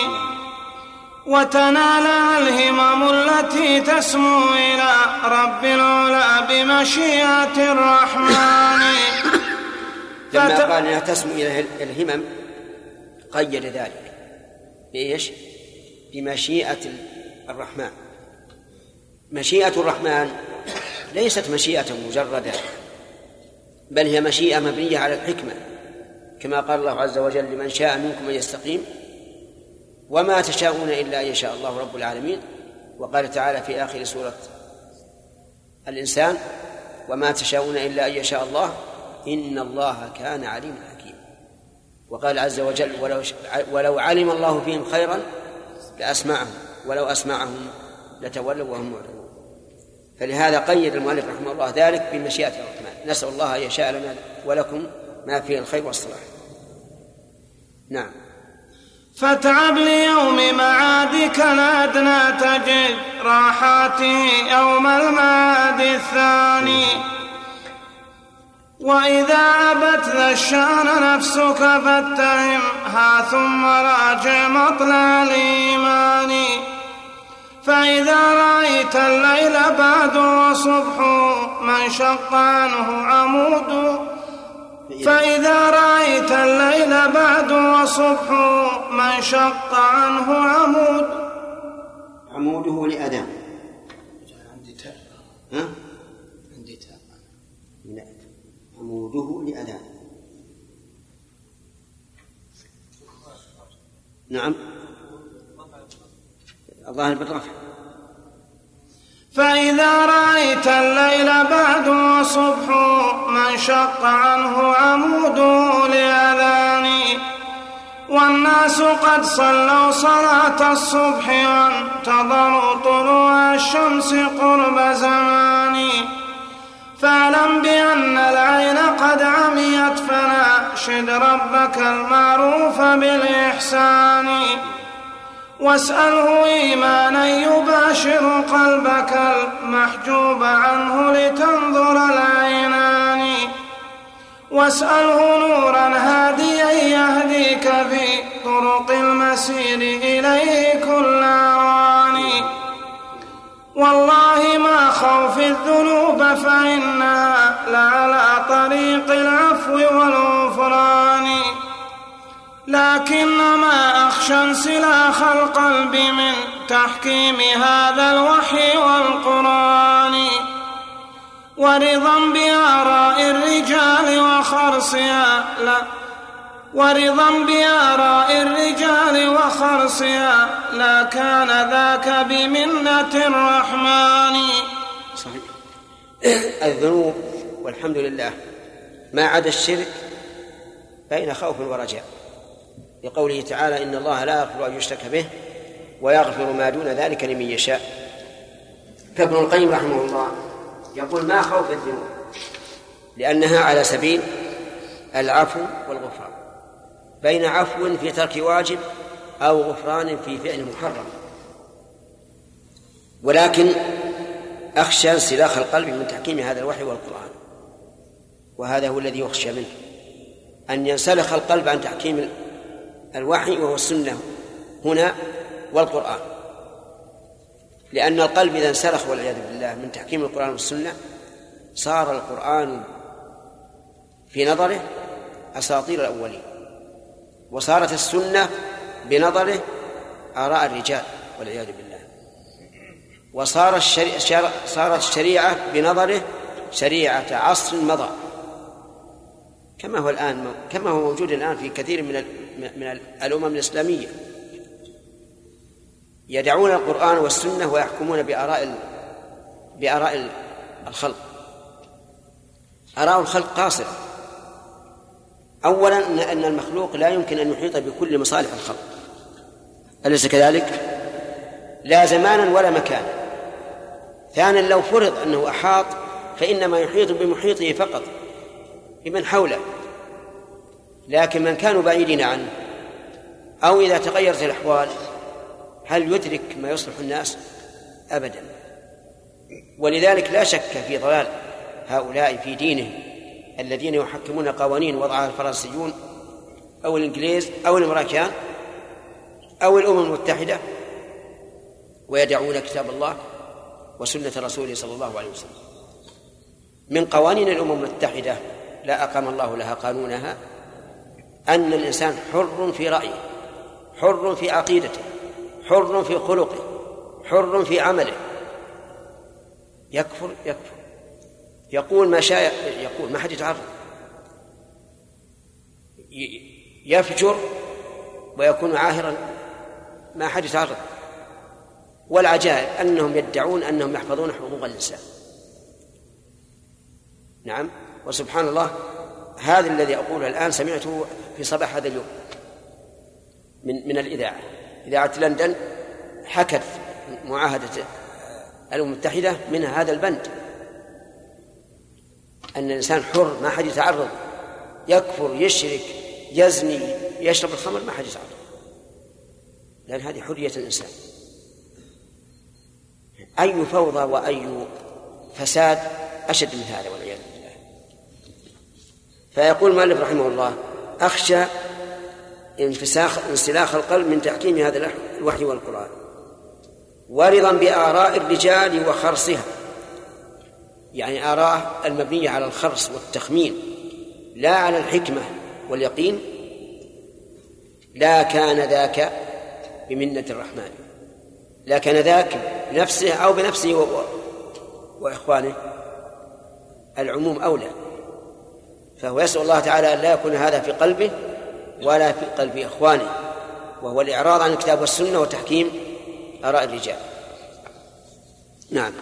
وتنال الهمم التي تسمو إلى رب العلا بمشيئة الرحمن. [coughs] لما فت... قال إنها تسمو إلى الهمم قيد ذلك بإيش؟ بمشيئة الرحمن. مشيئة الرحمن ليست مشيئة مجردة بل هي مشيئة مبنية على الحكمة كما قال الله عز وجل لمن شاء منكم أن يستقيم وما تشاءون إلا أن يشاء الله رب العالمين وقال تعالى في آخر سورة الإنسان وما تشاءون إلا أن يشاء الله إن الله كان عليما حكيما وقال عز وجل ولو, ولو علم الله فيهم خيرا لأسمعهم ولو أسمعهم لتولوا وهم معرضون فلهذا قيد المؤلف رحمه الله ذلك بمشيئة الرحمن نسأل الله أن يشاء لنا ولكم ما فيه الخير والصلاح. نعم. فاتعب ليوم معادك الأدنى تجد راحاته يوم المعاد الثاني. وإذا أبت ذا الشأن نفسك فاتهمها ثم راجع مطلع الإيمان. فإذا رأيت الليل بعد وصبح من شق عنه عمود. فإذا رأيت الليل بعد وصبح من شق عنه عمود. عموده لأدم عندي تاء ها؟ عندي تاء لا عموده لأدم نعم. الظاهر بالرفع. فإذا رأيت الليل بعد وصبح من شق عنه عموده لأذان والناس قد صلوا صلاة الصبح وانتظروا طلوع الشمس قرب زمان. فاعلم بأن العين قد عميت فناشد ربك المعروف بالإحسان. واسأله إيمانا يباشر قلبك المحجوب عنه لتنظر العينان. واسأله نورا هاديا يهديك في طرق المسير إليه كل أوان. والله ما خوف الذنوب فإنها لعلى طريق العفو والغفران. لكنما أخشى انسلاخ القلب من تحكيم هذا الوحي والقرآن ورضا بآراء الرجال وخرصها لا. ورضا بآراء الرجال وخرصها لا كان ذاك بمنة الرحمن. صحيح. الذنوب والحمد لله ما عدا الشرك بين خوف ورجاء. لقوله تعالى إن الله لا يغفر أن يشرك به ويغفر ما دون ذلك لمن يشاء. فابن القيم رحمه الله يقول ما خوف الذنوب؟ لأنها على سبيل العفو والغفران. بين عفو في ترك واجب أو غفران في فعل محرم. ولكن أخشى انسلاخ القلب من تحكيم هذا الوحي والقرآن. وهذا هو الذي يخشى منه. أن ينسلخ القلب عن تحكيم الوحي وهو السنة هنا والقرآن. لأن القلب إذا انسلخ والعياذ بالله من تحكيم القرآن والسنة صار القرآن في نظره أساطير الأولين وصارت السنة بنظره آراء الرجال والعياذ بالله. وصار الشريعة صارت الشريعة بنظره شريعة عصر مضى. كما هو الآن كما هو موجود الآن في كثير من من الأمم الإسلامية. يدعون القرآن والسنة ويحكمون بآراء بآراء الخلق. آراء الخلق قاصرة. أولا أن المخلوق لا يمكن أن يحيط بكل مصالح الخلق. أليس كذلك؟ لا زمانا ولا مكانا. ثانيا لو فرض أنه أحاط فإنما يحيط بمحيطه فقط بمن حوله. لكن من كانوا بعيدين عنه أو إذا تغيرت الأحوال هل يدرك ما يصلح الناس؟ أبدا. ولذلك لا شك في ضلال هؤلاء في دينهم الذين يحكمون قوانين وضعها الفرنسيون أو الإنجليز أو الأمريكان أو الأمم المتحدة ويدعون كتاب الله وسنة رسوله صلى الله عليه وسلم. من قوانين الأمم المتحدة لا أقام الله لها قانونها أن الإنسان حر في رأيه حر في عقيدته حر في خلقه حر في عمله. يكفر يكفر. يقول ما شاء يقول ما حد يتعرض. يفجر ويكون عاهرا. ما حد يتعرض. والعجائب أنهم يدعون أنهم يحفظون حقوق الإنسان. نعم. وسبحان الله هذا الذي أقوله الآن سمعته في صباح هذا اليوم. من من الإذاعة. إذاعة لندن حكت معاهدة الأمم المتحدة منها هذا البند. أن الإنسان حر ما حد يتعرض. يكفر يشرك يزني يشرب الخمر ما حد يتعرض. لأن هذه حرية الإنسان. أي فوضى وأي فساد أشد من هذا والعياذ بالله. فيقول المؤلف رحمه الله أخشى انفساخ انسلاخ القلب من تحكيم هذا الوحي والقرآن. ورضا بآراء الرجال وخرصها. يعني آراء المبنية على الخرص والتخمين لا على الحكمة واليقين. لا كان ذاك بمنة الرحمن. لا كان ذاك بنفسه أو بنفسه. وإخوانه. العموم أولى. فهو يسأل الله تعالى أن لا يكون هذا في قلبه ولا في قلب إخوانه وهو الإعراض عن الكتاب والسنة وتحكيم آراء الرجال. نعم.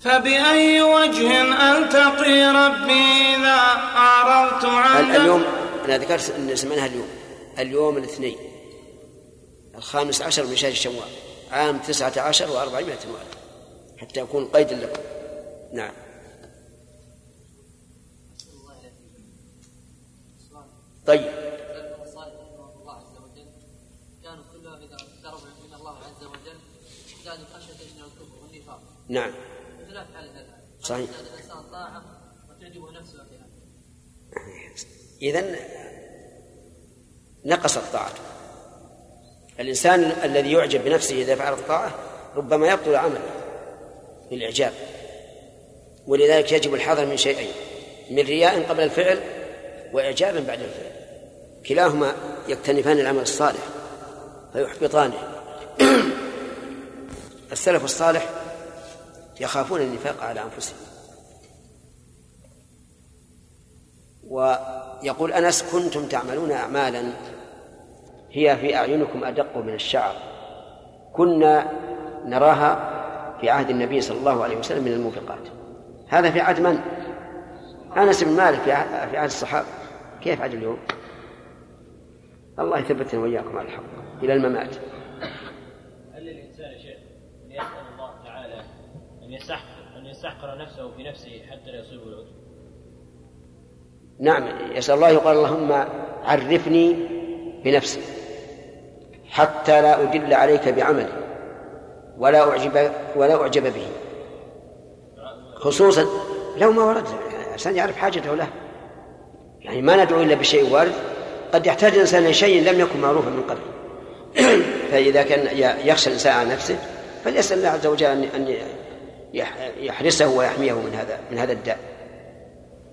فبأي وجه ألتقي ربي إذا أعرضت عن اليوم أنا ذكرت أن سمعناها اليوم. اليوم الاثنين. الخامس عشر من شهر شوال. عام تسعة عشر وأربعمائة وألف حتى يكون قيد لكم. نعم طيب الله عز وجل كانوا كلهم اذا اقتربوا من الله عز وجل ازدادوا خشيه من الكفر والنفاق نعم. صحيح. إذن نقصت طاعته الإنسان الذي يعجب بنفسه إذا فعل الطاعة ربما يبطل عمله بالإعجاب ولذلك يجب الحذر من شيئين من رياء قبل الفعل وإعجاب بعد الفعل. كلاهما يكتنفان العمل الصالح فيحبطانه. [clears throat] السلف الصالح يخافون النفاق على أنفسهم. ويقول أنس كنتم تعملون أعمالا هي في أعينكم أدق من الشعر. كنا نراها في عهد النبي صلى الله عليه وسلم من الموبقات هذا في عهد من؟ أنس بن مالك في عهد الصحابة. كيف عهد اليوم؟ الله يثبتنا وإياكم على الحق إلى الممات. هل للإنسان يا شيخ أن يسأل الله تعالى أن يستحقر أن يستحقر نفسه في نفسه حتى لا يصيبه العذر؟ نعم يسأل الله يقول اللهم عرفني بنفسي حتى لا أدل عليك بعملي ولا أعجب ولا أعجب به. خصوصا لو ما ورد الإنسان يعرف حاجته له. يعني ما ندعو إلا بشيء وارد قد يحتاج الإنسان إلى شيء لم يكن معروفا من قبل. [clears throat] فإذا كان يخشى الإنسان على نفسه فليسأل الله عز وجل أن يحرسه ويحميه من هذا من هذا الداء.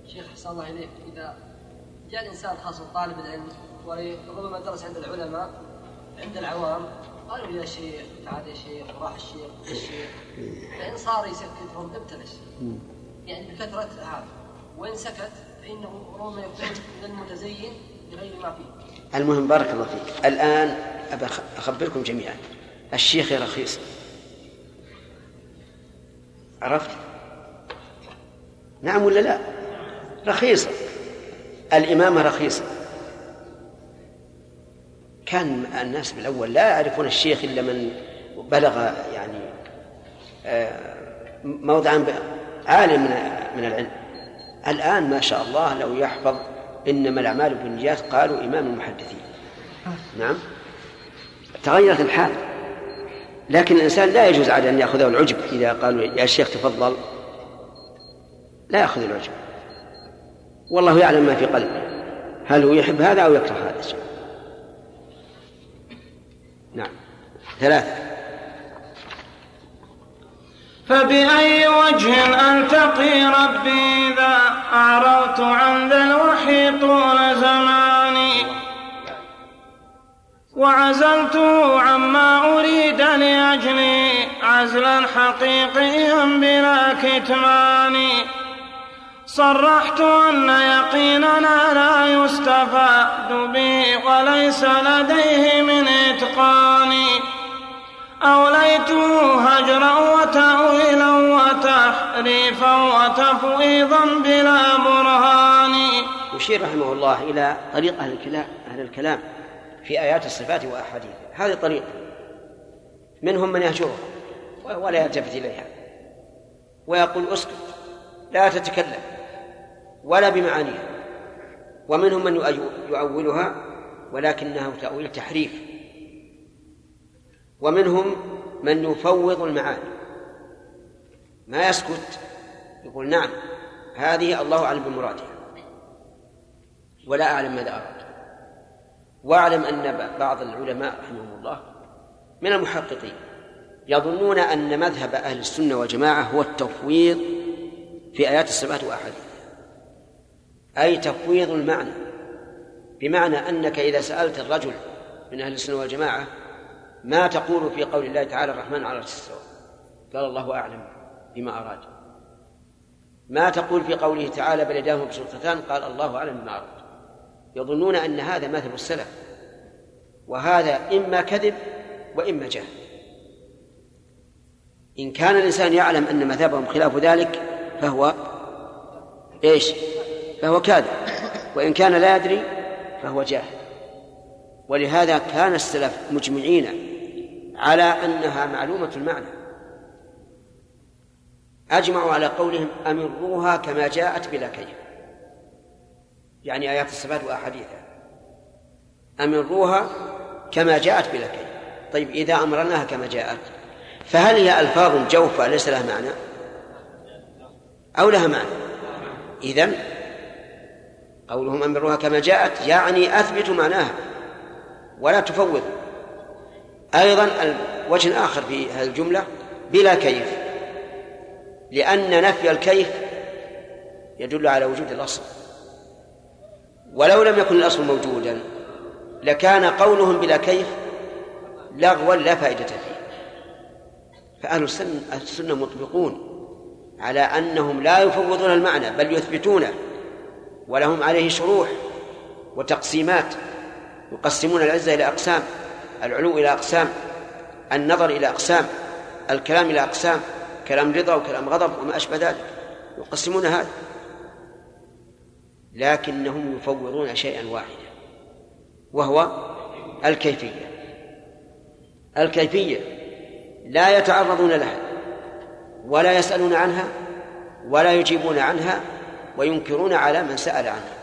شيخ أحسن الله إليك. إذا جاء الإنسان خاصه طالب العلم وربما درس عند العلماء عند العوام قالوا يا شيخ تعال يا شيخ وراح الشيخ الشيخ. فإن صار يسكتهم ابتلش. يعني بكثرة هذا وإن سكت فإنه ربما يكون من المتزين المهم بارك الله فيك. الآن أخبركم جميعا. الشيخ رخيص. عرفت؟ نعم ولا لا؟ رخيصة الإمامة رخيصة. كان الناس بالأول لا يعرفون الشيخ إلا من بلغ يعني آه، موضعا عالي من من العلم. الآن ما شاء الله لو يحفظ إنما الأعمال بالنيات قالوا إمام المحدثين. نعم. تغيرت الحال. لكن الإنسان لا يجوز عليه أن يأخذه العجب إذا قالوا يا شيخ تفضل. لا يأخذ العجب. والله يعلم ما في قلبه. هل هو يحب هذا أو يكره هذا الشيء؟ نعم. ثلاثة. فبأي وجه ألتقي ربي إذا أعرضت عن ذا الوحي طول زماني؟ وعزلت عما أريد لأجلي عزلا حقيقيا بلا كتمان. صرحت أن يقيننا لا يستفاد به وليس لديه من إتقان. أوليت هجرا وتأويلا وتحريفا وتفويضا بلا برهان. يشير رحمه الله إلى طريق أهل الكلام أهل الكلام في آيات الصفات وأحاديثها هذه طريقة منهم من يهجرها ولا يلتفت إليها. ويقول اسكت لا تتكلم ولا بمعانيها. ومنهم من يؤولها ولكنه تأويل تحريف. ومنهم من يفوض المعاني ما يسكت؟ يقول نعم هذه الله أعلم بمرادها. ولا أعلم ماذا أراد. وأعلم أن بعض العلماء رحمهم الله من المحققين يظنون أن مذهب أهل السنة والجماعة هو التفويض في آيات الصفات وأحاديثها أي تفويض المعنى بمعنى أنك إذا سألت الرجل من أهل السنة والجماعة ما تقول في قول الله تعالى الرحمن على استوى قال الله أعلم بما أراد. ما تقول في قوله تعالى بل يداه مبسوطتان قال الله أعلم بما أراد. يظنون أن هذا مذهب السلف. وهذا إما كذب وإما جهل. إن كان الإنسان يعلم أن مذهبهم خلاف ذلك فهو إيش؟ فهو كاذب. وإن كان لا يدري فهو جاهل. ولهذا كان السلف مجمعين على أنها معلومة المعنى. أجمعوا على قولهم أمروها كما جاءت بلا كيف. يعني آيات الصفات وأحاديثها. أمروها كما جاءت بلا كيف. طيب إذا أمرناها كما جاءت فهل هي ألفاظ جوفة ليس لها معنى؟ أو لها معنى؟ إذن قولهم أمروها كما جاءت يعني أثبتوا معناها ولا تفوضوا. أيضا وجه آخر في هذه الجملة بلا كيف. لأن نفي الكيف يدل على وجود الأصل. ولو لم يكن الأصل موجودا لكان قولهم بلا كيف لغوا لا فائدة فيه. فأهل السنة, السنة مطبقون على أنهم لا يفوضون المعنى بل يثبتونه ولهم عليه شروح وتقسيمات يقسمون العزة إلى أقسام. العلو إلى أقسام النظر إلى أقسام الكلام إلى أقسام كلام رضا وكلام غضب وما أشبه ذلك يقسمون هذا. لكنهم يفوضون شيئا واحدا وهو الكيفية. الكيفية لا يتعرضون لها ولا يسألون عنها ولا يجيبون عنها وينكرون على من سأل عنها.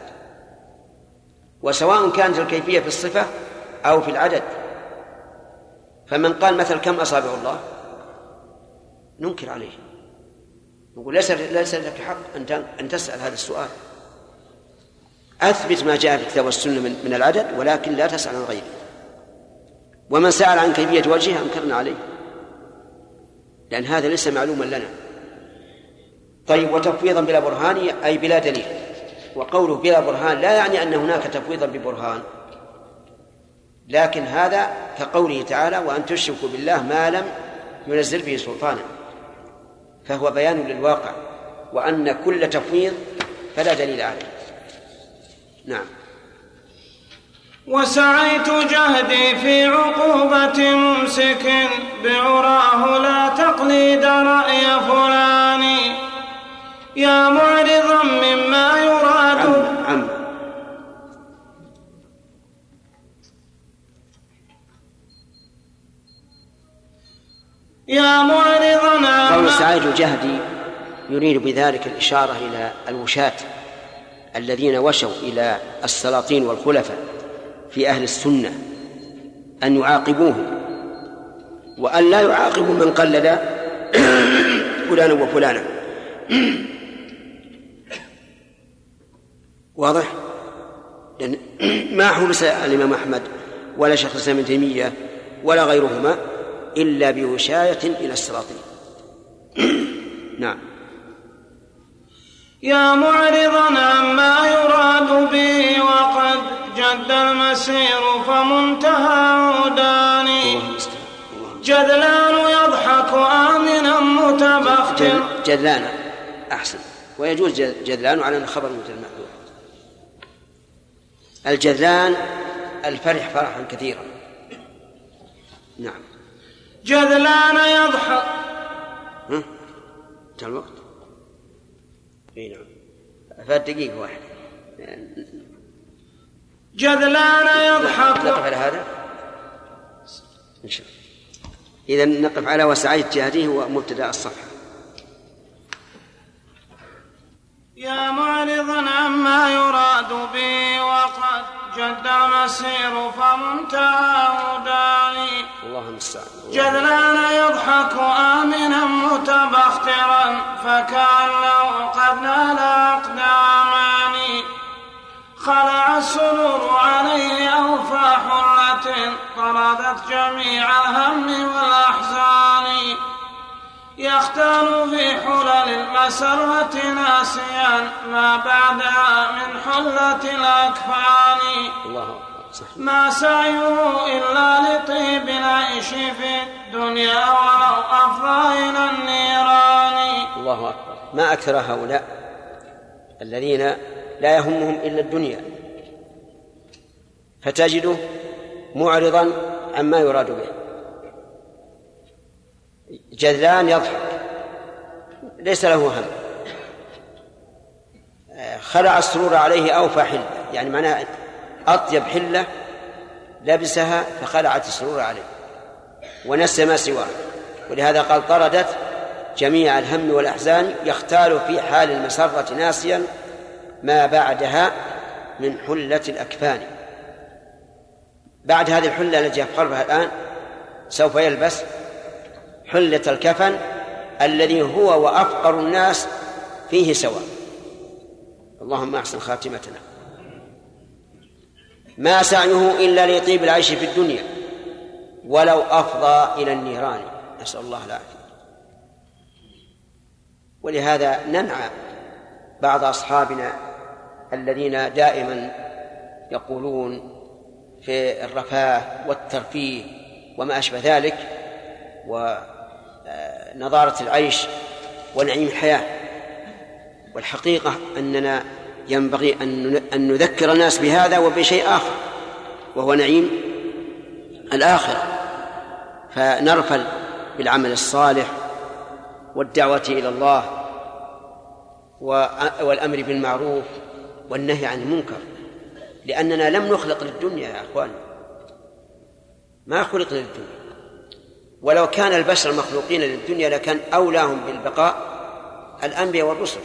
وسواء كانت الكيفية في الصفة أو في العدد فمن قال مثل كم أصابع الله؟ ننكر عليه. نقول ليس ليس لك حق أن أن تسأل هذا السؤال. أثبت ما جاء في الكتاب والسنة من, من العدد ولكن لا تسأل عن غيره. ومن سأل عن كيفية وجهه أنكرنا عليه. لأن هذا ليس معلوما لنا. طيب وتفويضا بلا برهان أي بلا دليل. وقوله بلا برهان لا يعني أن هناك تفويضا ببرهان. لكن هذا كقوله تعالى وأن تشركوا بالله ما لم ينزل به سلطانا. فهو بيان للواقع وأن كل تفويض فلا دليل عليه. نعم. وسعيت جهدي في عقوبة ممسك بعراه لا تقليد رأي فلان. يا معرضا يا معرضا قول سعيد جهدي يريد بذلك الإشارة إلى الوشاة الذين وشوا إلى السلاطين والخلفاء في أهل السنة أن يعاقبوه وأن لا يعاقبوا من قلد [coughs] فلانا وفلانا [coughs] واضح؟ لأن [coughs] ما حبس الإمام أحمد ولا شيخ الإسلام ابن تيمية ولا غيرهما إلا بوشاية إلى السلاطين [clears throat] نعم. يا معرضا عما يراد به وقد جد المسير فمنتهى عوداني. جدلان يضحك آمنا متبختر جدلان. أحسن. ويجوز جدلان على الخبر مثل المأذون. الجدلان الفرح فرحا كثيرا. نعم. جدلان يضحك ها؟ انتهى الوقت. إي نعم. فات دقيقة واحدة. جدلان يضحك نقف على هذا. إن شاء الله إذا نقف على وسعيت جهده هو مبتدأ الصفحة. يا معرضا عما يراد به وقد جد المسير فمنتهى هداني الله المستعان. جذلان يضحك آمنا متبخترا فكأنه قد نال أقدامان خلع السرور عليه أوفى حلة طردت جميع الهم والأحزان يختال في حلل المسرة ناسيا ما بعدها من حلة الأكفان. الله ما سعيه إلا لطيب العيش في الدنيا ولو أفضى إلى النيران. الله أكبر. ما أكثر هؤلاء الذين لا يهمهم إلا الدنيا. فتجده معرضا عما يراد به. جذلان يضحك. ليس له هم. خلع السرور عليه أوفى حلة. يعني معناه أطيب حلة لبسها فخلعت السرور عليه. ونسي ما سواه. ولهذا قال طردت جميع الهم والأحزان يختال في حال المسرة ناسيا ما بعدها من حلة الأكفان. بعد هذه الحلة التي يفقرها الآن سوف يلبس حلة الكفن الذي هو وأفقر الناس فيه سواء. اللهم أحسن خاتمتنا. ما سعيه إلا لطيب العيش في الدنيا. ولو أفضى إلى النيران. نسأل الله العافية. ولهذا ننعى بعض أصحابنا الذين دائما يقولون في الرفاه والترفيه وما أشبه ذلك ونضارة العيش ونعيم الحياة. والحقيقة أننا ينبغي أن نذكر الناس بهذا وبشيء آخر وهو نعيم الآخرة. فنرفل بالعمل الصالح والدعوة إلى الله والأمر بالمعروف والنهي عن المنكر. لأننا لم نخلق للدنيا يا أخوان. ما خلقنا للدنيا. ولو كان البشر مخلوقين للدنيا لكان أولاهم بالبقاء الأنبياء والرسل.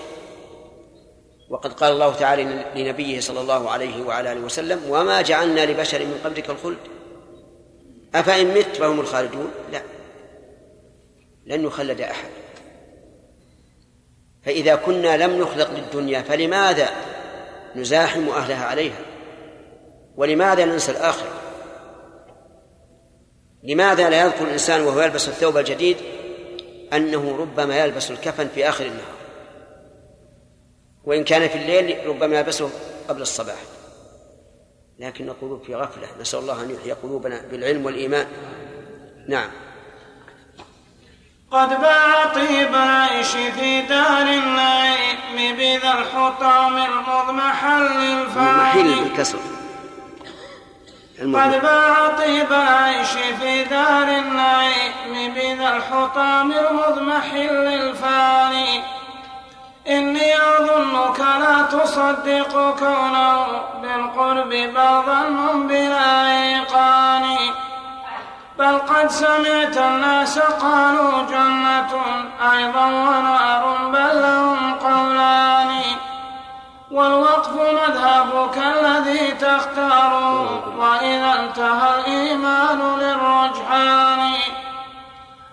وقد قال الله تعالى لنبيه صلى الله عليه وعلى آله وسلم وما جعلنا لبشر من قبلك الخلد. أفإن مت فهم الخالدون؟ لا. لن يخلد أحد. فإذا كنا لم نخلق للدنيا فلماذا نزاحم أهلها عليها؟ ولماذا ننسى الآخرة؟ لماذا لا يذكر الإنسان وهو يلبس الثوب الجديد أنه ربما يلبس الكفن في آخر النهار؟ وإن كان في الليل ربما يلبسه قبل الصباح. لكن القلوب في غفلة نسأل الله أن يحيي قلوبنا بالعلم والإيمان. نعم. قد باع طيب العيش في دار النعيم بذا الحطام المضمحل الفاني بالكسر. قد باع طيب العيش في دار النعيم بذا الحطام المضمحل الفاني إني أظنك لا تصدق كونه بالقرب بل ظن بلا إيقان. بل قد سمعت الناس قالوا جنة أيضا ونار بل لهم قولان والوقف مذهبك الذي تختاره وإذا انتهى الإيمان للرجحان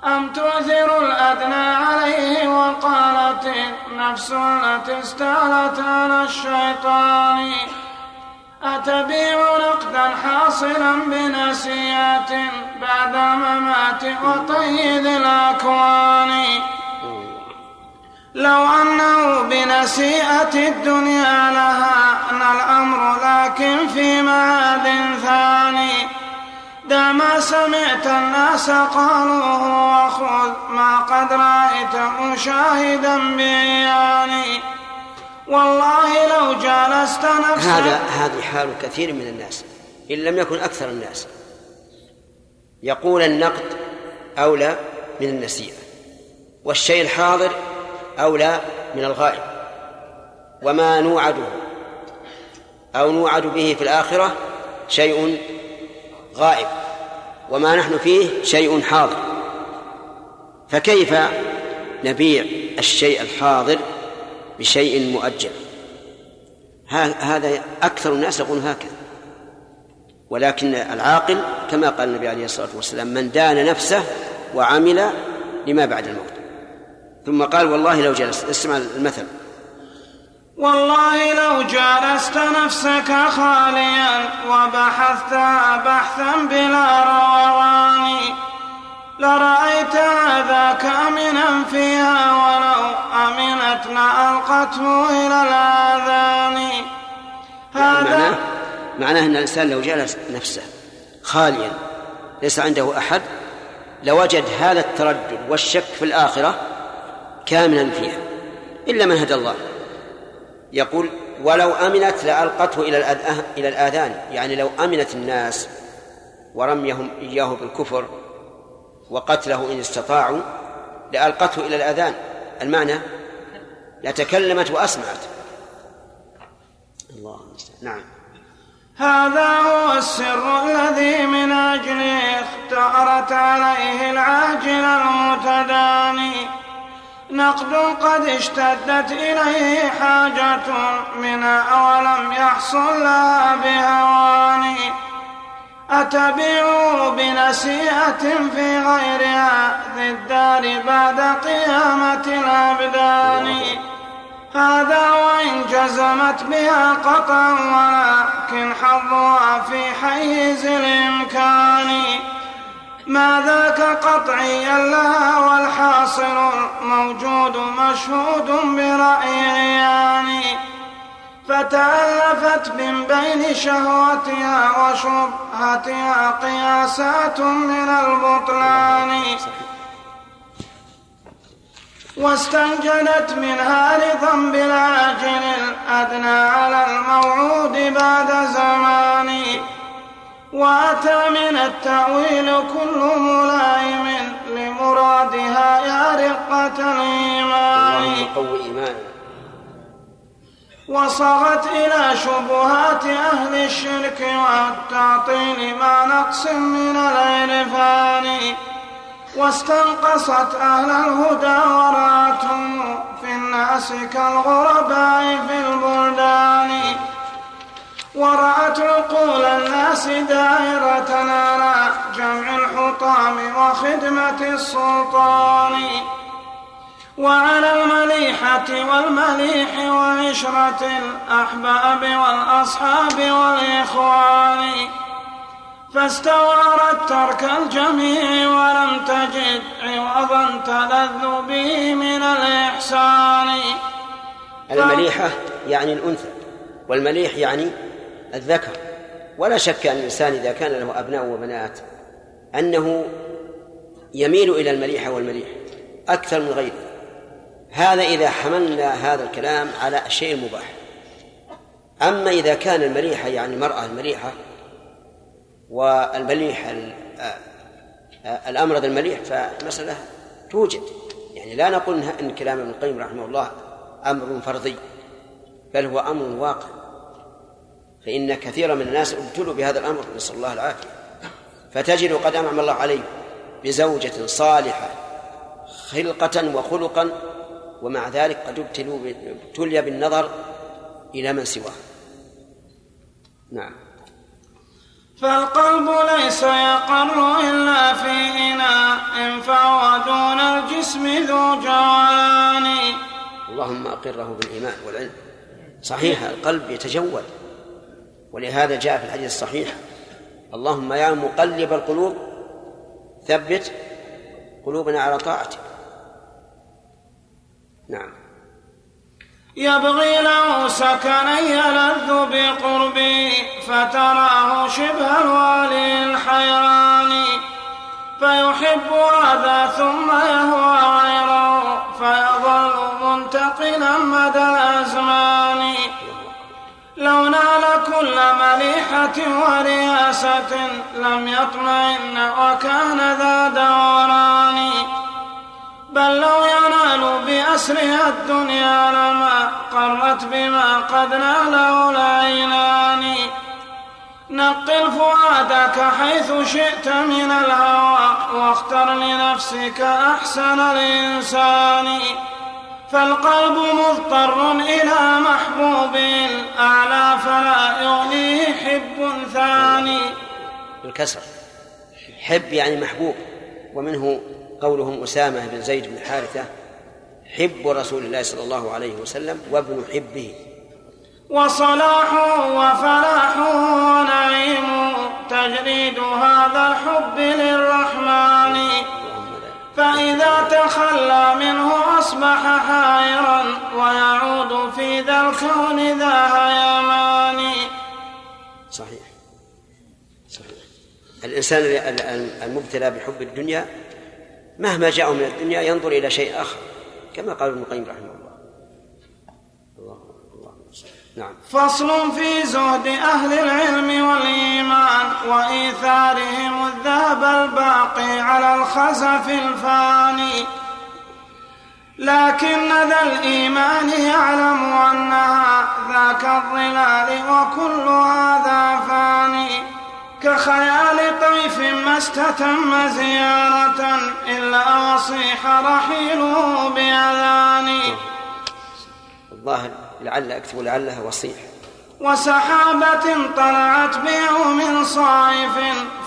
أم تؤثر الأدنى عليه وقالت النفس التي استعلت على الشيطان. أتبيع نقدا حاصلا بنسيات بعد الممات وطيد الأكوان. لو أنه بنسيئة الدنيا لهان الأمر لكن في معاد ثاني. دع ما سمعت الناس قالوه وخذ ما قد رأيت مشاهدا بعياني والله لو جالست نفسك هذا هذه حال كثير من الناس إن لم يكن أكثر الناس. يقول النقد أولى من النسيئة والشيء الحاضر أولى من الغائب. وما نوعده أو نوعد به في الآخرة شيء غائب وما نحن فيه شيء حاضر. فكيف نبيع الشيء الحاضر بشيء مؤجل؟ هذا أكثر الناس يقول هكذا. ولكن العاقل كما قال النبي عليه الصلاة والسلام من دان نفسه وعمل لما بعد الموت. ثم قال والله لو جلست اسمع المثل. والله لو جالست نفسك خاليا وبحثتها بحثا بلا روان لرأيت ذاك أمنا فيها ولو أمنت لألقته إلى الآذان. هذا معناه معناه أن الإنسان لو جلس نفسه خاليا ليس عنده أحد لوجد هذا التردد والشك في الآخرة كاملا فيها إلا من هدى الله. يقول ولو أمنت لألقته إلى إلى الآذان. يعني لو أمنت الناس ورميهم إياه بالكفر وقتله إن استطاعوا لألقته إلى الأذان. المعنى لتكلمت وأسمعت. الله نعم. هذا هو السر الذي من أجله اختارت عليه العاجل المتداني. نقد قد اشتدت إليه حاجة منا ولم يحصل لها بهوان أتبيع بنسيئة في غيرها ذي الدار بعد قيامة الأبدان. هذا وإن جزمت بها قطعا ولكن حظها في حيز الإمكان. ما ذاك قطعيا لها والحاصل الموجود مشهود برأي عياني فتألفت من بين شهوتها وشبهتها قياسات من البطلان. واستنجدت منها لذنب العاجل الأدنى على الموعود بعد زمان. وأتى من التأويل كل ملائم لمرادها يا رقة الإيمان. قو وصغت إلى شبهات أهل الشرك والتعطيل مع نقص من العرفان. واستنقصت أهل الهدى ورأتهم في الناس كالغرباء في البلدان. ورأت عقول الناس دائرة على جمع الحطام وخدمة السلطان. وعلى المليحة والمليح وعشرة الأحباب والأصحاب والإخوان. فاستوعرت ترك الجميع ولم تجد عوضا تلذ به من الإحسان. المليحة يعني الأنثى والمليح يعني الذكر. ولا شك أن الإنسان إذا كان له أبناء وبنات أنه يميل إلى المليحة والمليح أكثر من غيره. هذا إذا حملنا هذا الكلام على الشيء المباح أما إذا كان المليحة يعني المرأة المليحة والمليح الأمرض المليح فالمسألة توجد. يعني لا نقول إن كلام ابن القيم رحمه الله أمر فرضي بل هو أمر واقع. فإن كثيرا من الناس ابتلوا بهذا الأمر نسأل الله العافية. فتجد قد أنعم الله عليه بزوجة صالحة خلقة وخلقا ومع ذلك قد ابتلوا ابتلي بالنظر إلى من سواه نعم. فالقلب ليس يقر إلا في إناء فهو دون الجسم ذو جولان اللهم أقره بالإيمان والعلم. صحيح القلب يتجول. ولهذا جاء في الحديث الصحيح اللهم يا مقلب القلوب ثبت قلوبنا على طاعتك. نعم. يبغي له سكنا يلذ بقربه فتراه شبه الوالي الحيران. فيحب هذا ثم يهوى غيره فيظل منتقلا مدى الأزمان. لو نال كل مليحة ورياسة لم يطمئن وكان ذا دوران. بل لو ينال بأسرها الدنيا لما قرت بما قد ناله العينان نقل فؤادك حيث شئت من الهوى واختر لنفسك أحسن الإنسان. فالقلب مضطر إلى محبوب الأعلى فلا يغنيه حب ثاني. بالكسر حب يعني محبوب ومنه قولهم أسامة بن زيد بن حارثة حب رسول الله صلى الله عليه وسلم وابن حبه. وصلاحه وفلاحه ونعيمه تجريد هذا الحب للرحمن. فإذا تخلى منه أصبح حائرا ويعود في ذا الكون ذا هيمان صحيح. صحيح. الإنسان المبتلى بحب الدنيا مهما جاءه من الدنيا ينظر إلى شيء آخر كما قال ابن القيم رحمه الله الله الله نعم. فصل في زهد أهل العلم والإيمان وإيثارهم الذهب الباقي على الخزف الفاني. لكن ذا الإيمان يعلم أنها ذاك الظلال وكل هذا فاني. كخيال طيف ما استتم زيارة إلا وصيح رحيله بأذاني. الظاهر لعل أكتب لعلها وصيح. وسحابة طلعت بيوم صائف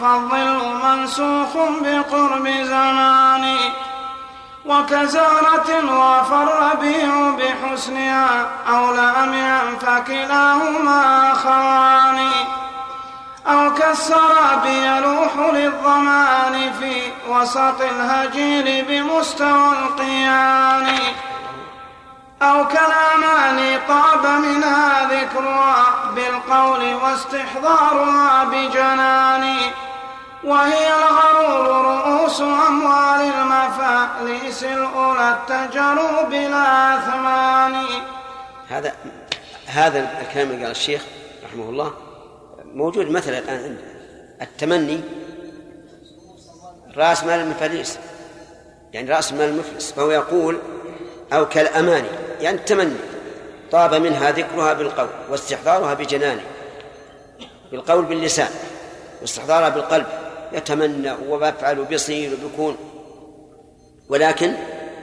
فالظل منسوخ بقرب زمان. وكزارة وافى الربيع بحسنها أو لأمعا فكلاهما أخوان. أو كالسراب يلوح للظمان في وسط الهجير بمستوى القيان. أو كالأماني طاب منها ذكرها بالقول واستحضارها بجنان وهي الغرور رؤوس أموال المفاليس الأولى اتجروا بلا أثمان هذا هذا الكلام اللي قال الشيخ رحمه الله موجود مثلا الآن التمني رأس مال المفاليس يعني رأس مال المفلس فهو يقول أو كالأماني يعني التمني. طاب منها ذكرها بالقول واستحضارها بجنانه بالقول باللسان واستحضارها بالقلب. يتمنى ويفعل وبيصير وبيكون. ولكن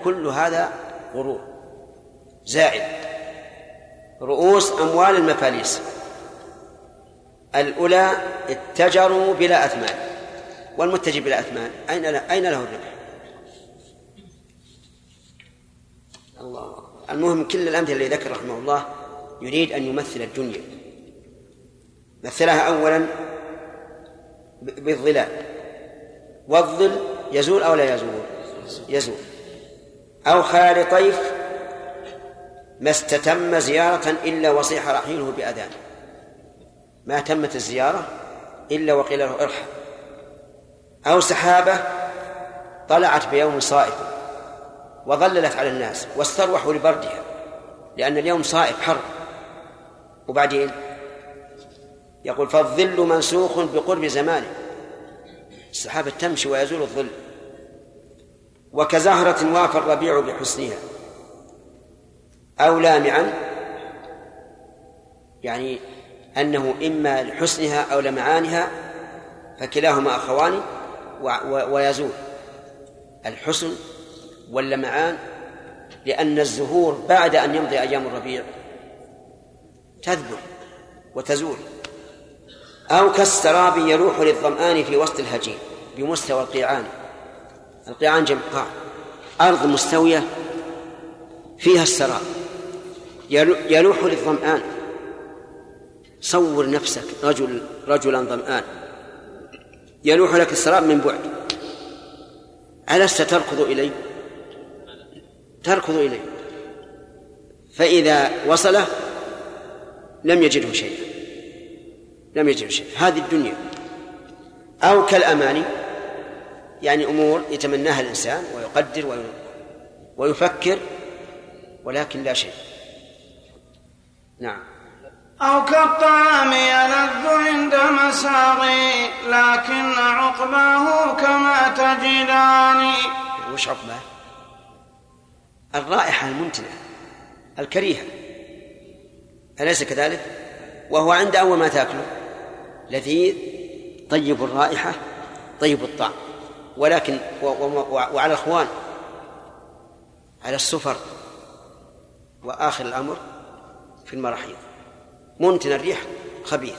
كل هذا غرور زائد رؤوس أموال المفاليس. الأولى اتجروا بلا أثمان والمتجر بلا أثمان أين أين له الربح؟ الله. المهم كل الأمثلة اللي ذكر رحمه الله يريد أن يمثل الدنيا. مثلها أولا بالظلال. والظل يزول أو لا يزول؟ يزول. أو خال طيف ما استتم زيارة إلا وصيح رحيله بأذان. ما تمت الزيارة إلا وقيل له ارحم. أو سحابة طلعت بيوم صائف. وظللت على الناس واستروحوا لبردها لأن اليوم صائف حر. وبعدين؟ يقول فالظل منسوخ بقرب زمانه. السحابة تمشي ويزول الظل. وكزهرة وافى الربيع بحسنها. أو لامعا يعني أنه إما لحسنها أو لمعانها فكلاهما أخوان ويزول. الحسن واللمعان لأن الزهور بعد أن يمضي أيام الربيع تذبل وتزول. أو كالسراب يلوح للظمآن في وسط الهجين بمستوى القيعان. القيعان جمع قاع. أرض مستوية فيها السراب. يلو- يلوح للظمآن. صور نفسك رجل رجلا ظمآن. يلوح لك السراب من بعد. ألست تركض إليه؟ تركض إليه. فإذا وصله لم يجده شيئا. لم يجده شيئا. هذه الدنيا. أو كالأماني يعني أمور يتمناها الإنسان ويقدر وي- ويفكر ولكن لا شيء. نعم. أو كالطعام يلذ عند مساغي لكن عقباه كما تجدان. وش عقبه الرائحة الممتنة الكريهة. أليس كذلك؟ وهو عند أول ما تأكله. لذيذ طيب الرائحة طيب الطعم. ولكن وعلى الأخوان على السفر وآخر الأمر في المراحيض. منتن الريح خبيث.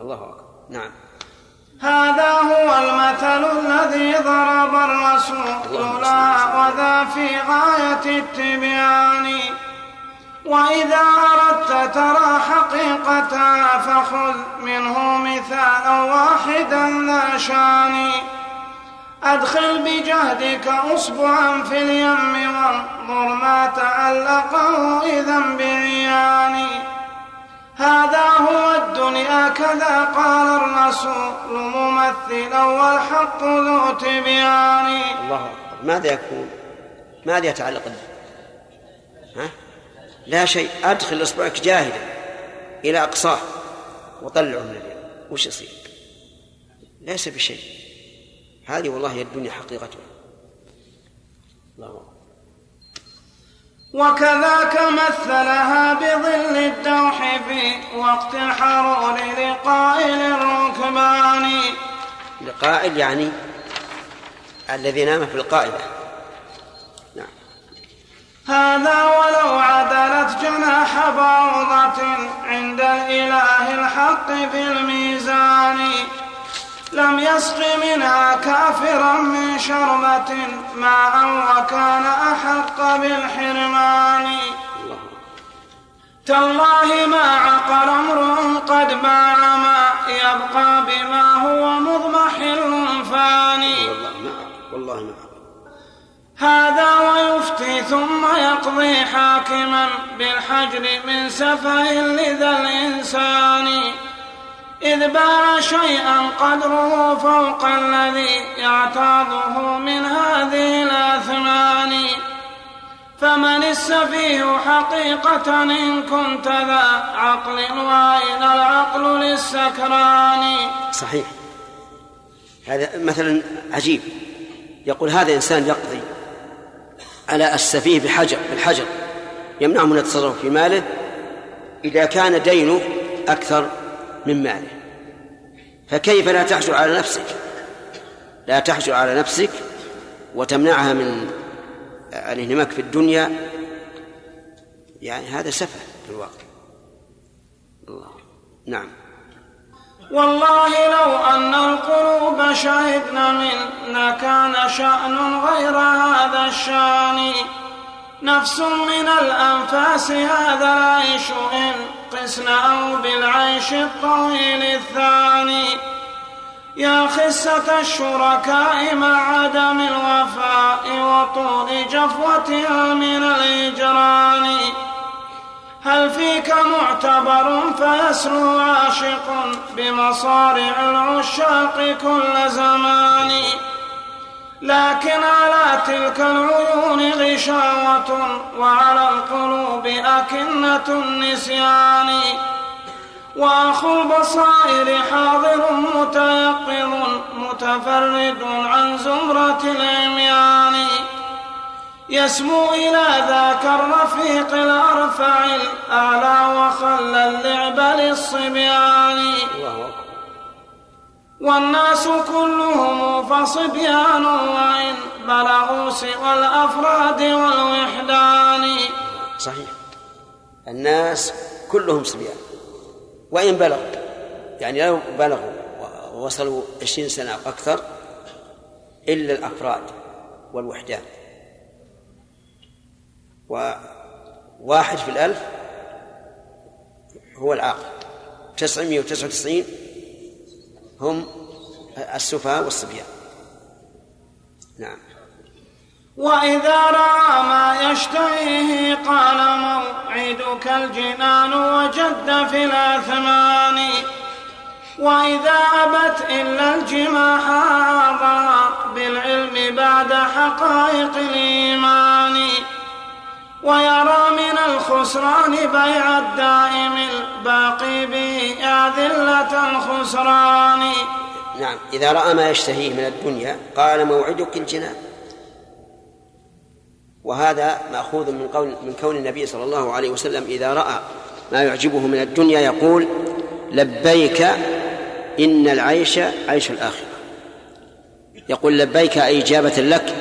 الله أكبر. نعم. هذا هو المثل الذي ضرب الرسول لا وذا في غاية التبيان. وإذا أردت ترى حقيقتها فخذ منه مثالا واحدا ذا شان. أدخل بجهدك أصبعا في اليم وانظر ما تعلقه إذا بعيان هذا هو الدنيا كذا قال الرسول ممثلا والحق ذو تبيان. الله أكبر. ماذا يكون؟ ماذا يتعلق به؟ ها؟ لا شيء. أدخل إصبعك جاهدا إلى أقصاه وطلعه من اليد. وش يصير؟ ليس بشيء. هذه والله هي الدنيا حقيقتها. الله أكبر. وكذاك مثلها بظل الدوح في وقت الحرور لقائل الركبان. لقائل يعني الذي نام في القائلة نعم. هذا ولو عدلت جناح بعوضة عند الإله الحق في الميزان. لم يسق منها كافرا من شربة ماء وكان أحق بالحرمان. تالله ما عقل امرؤ قد باع ما يبقى بما هو مضمحل فاني والله ما ما هذا ويفتي ثم يقضي حاكما بالحجر من سفه لذا الإنسان. إذ باع شيئا قدره فوق الذي يعتاضه من هذه الأثمان. فمن السفيه حقيقة إن كنت ذا عقل وأين العقل للسكران؟ صحيح. هذا مثلا عجيب. يقول هذا إنسان يقضي على السفيه بحجر بالحجر. يمنعه من التصرف في ماله إذا كان دينه أكثر من ماله. فكيف لا تحجر على نفسك؟ لا تحجر على نفسك وتمنعها من الانهماك في الدنيا. يعني هذا سفه في الواقع. الله. نعم. والله لو أن القلوب شهدن منا كان شأن غير هذا الشأن. نفس من الأنفاس هذا العيش إن قسن أو بالعيش الطويل الثاني. يا خسة الشركاء مع عدم الوفاء وطول جفوتها من الإجران هل فيك معتبر فيسلو عاشق بمصارع العشاق كل زمان؟ لكن على تلك العيون غشاوة وعلى القلوب أكنة النسيان. وأخو البصائر حاضر متيقظ متفرد عن زمرة العميان. يسمو إلى ذاك الرفيق الأرفع الأعلى وخلى اللعب للصبيان. الله أكبر. والناس كلهم فصبيان وإن بلغوا سوى الأفراد والوحدان. صحيح. الناس كلهم صبيان. وإن بلغوا يعني لو بلغوا ووصلوا عشرين سنة أو أكثر إلا الأفراد والوحدان. وواحد في الألف هو العاقل. تسعمائة وتسعة وتسعين هم السفهاء والصبيان. نعم. وإذا رأى ما يشتهيه قال موعدك الجنان وجد في الأثمان. وإذا أبت إلا الجماح بالعلم بعد حقائق الإيمان. ويرى من الخسران بيع الدائم الباقي به أذلة الخسران. نعم إذا رأى ما يشتهيه من الدنيا قال موعدك الجنان. وهذا مأخوذ من قول من كون النبي صلى الله عليه وسلم إذا رأى ما يعجبه من الدنيا يقول لبيك إن العيش عيش الآخرة. يقول لبيك إجابة لك؟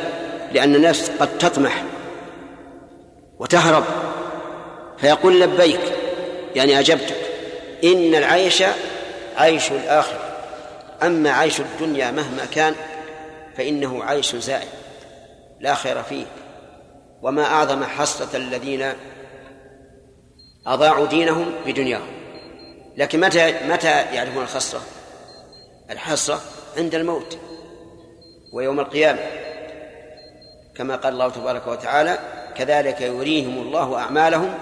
لأن النفس قد تطمح وتهرب. فيقول لبيك يعني أجبتك إن العيش عيش الآخرة. أما عيش الدنيا مهما كان فإنه عيش زائل لا خير فيه. وما أعظم حسرة الذين أضاعوا دينهم بدنياهم. لكن متى متى يعرفون الخسرة؟ الحسرة عند الموت ويوم القيامة. كما قال الله تبارك وتعالى كذلك يريهم الله أعمالهم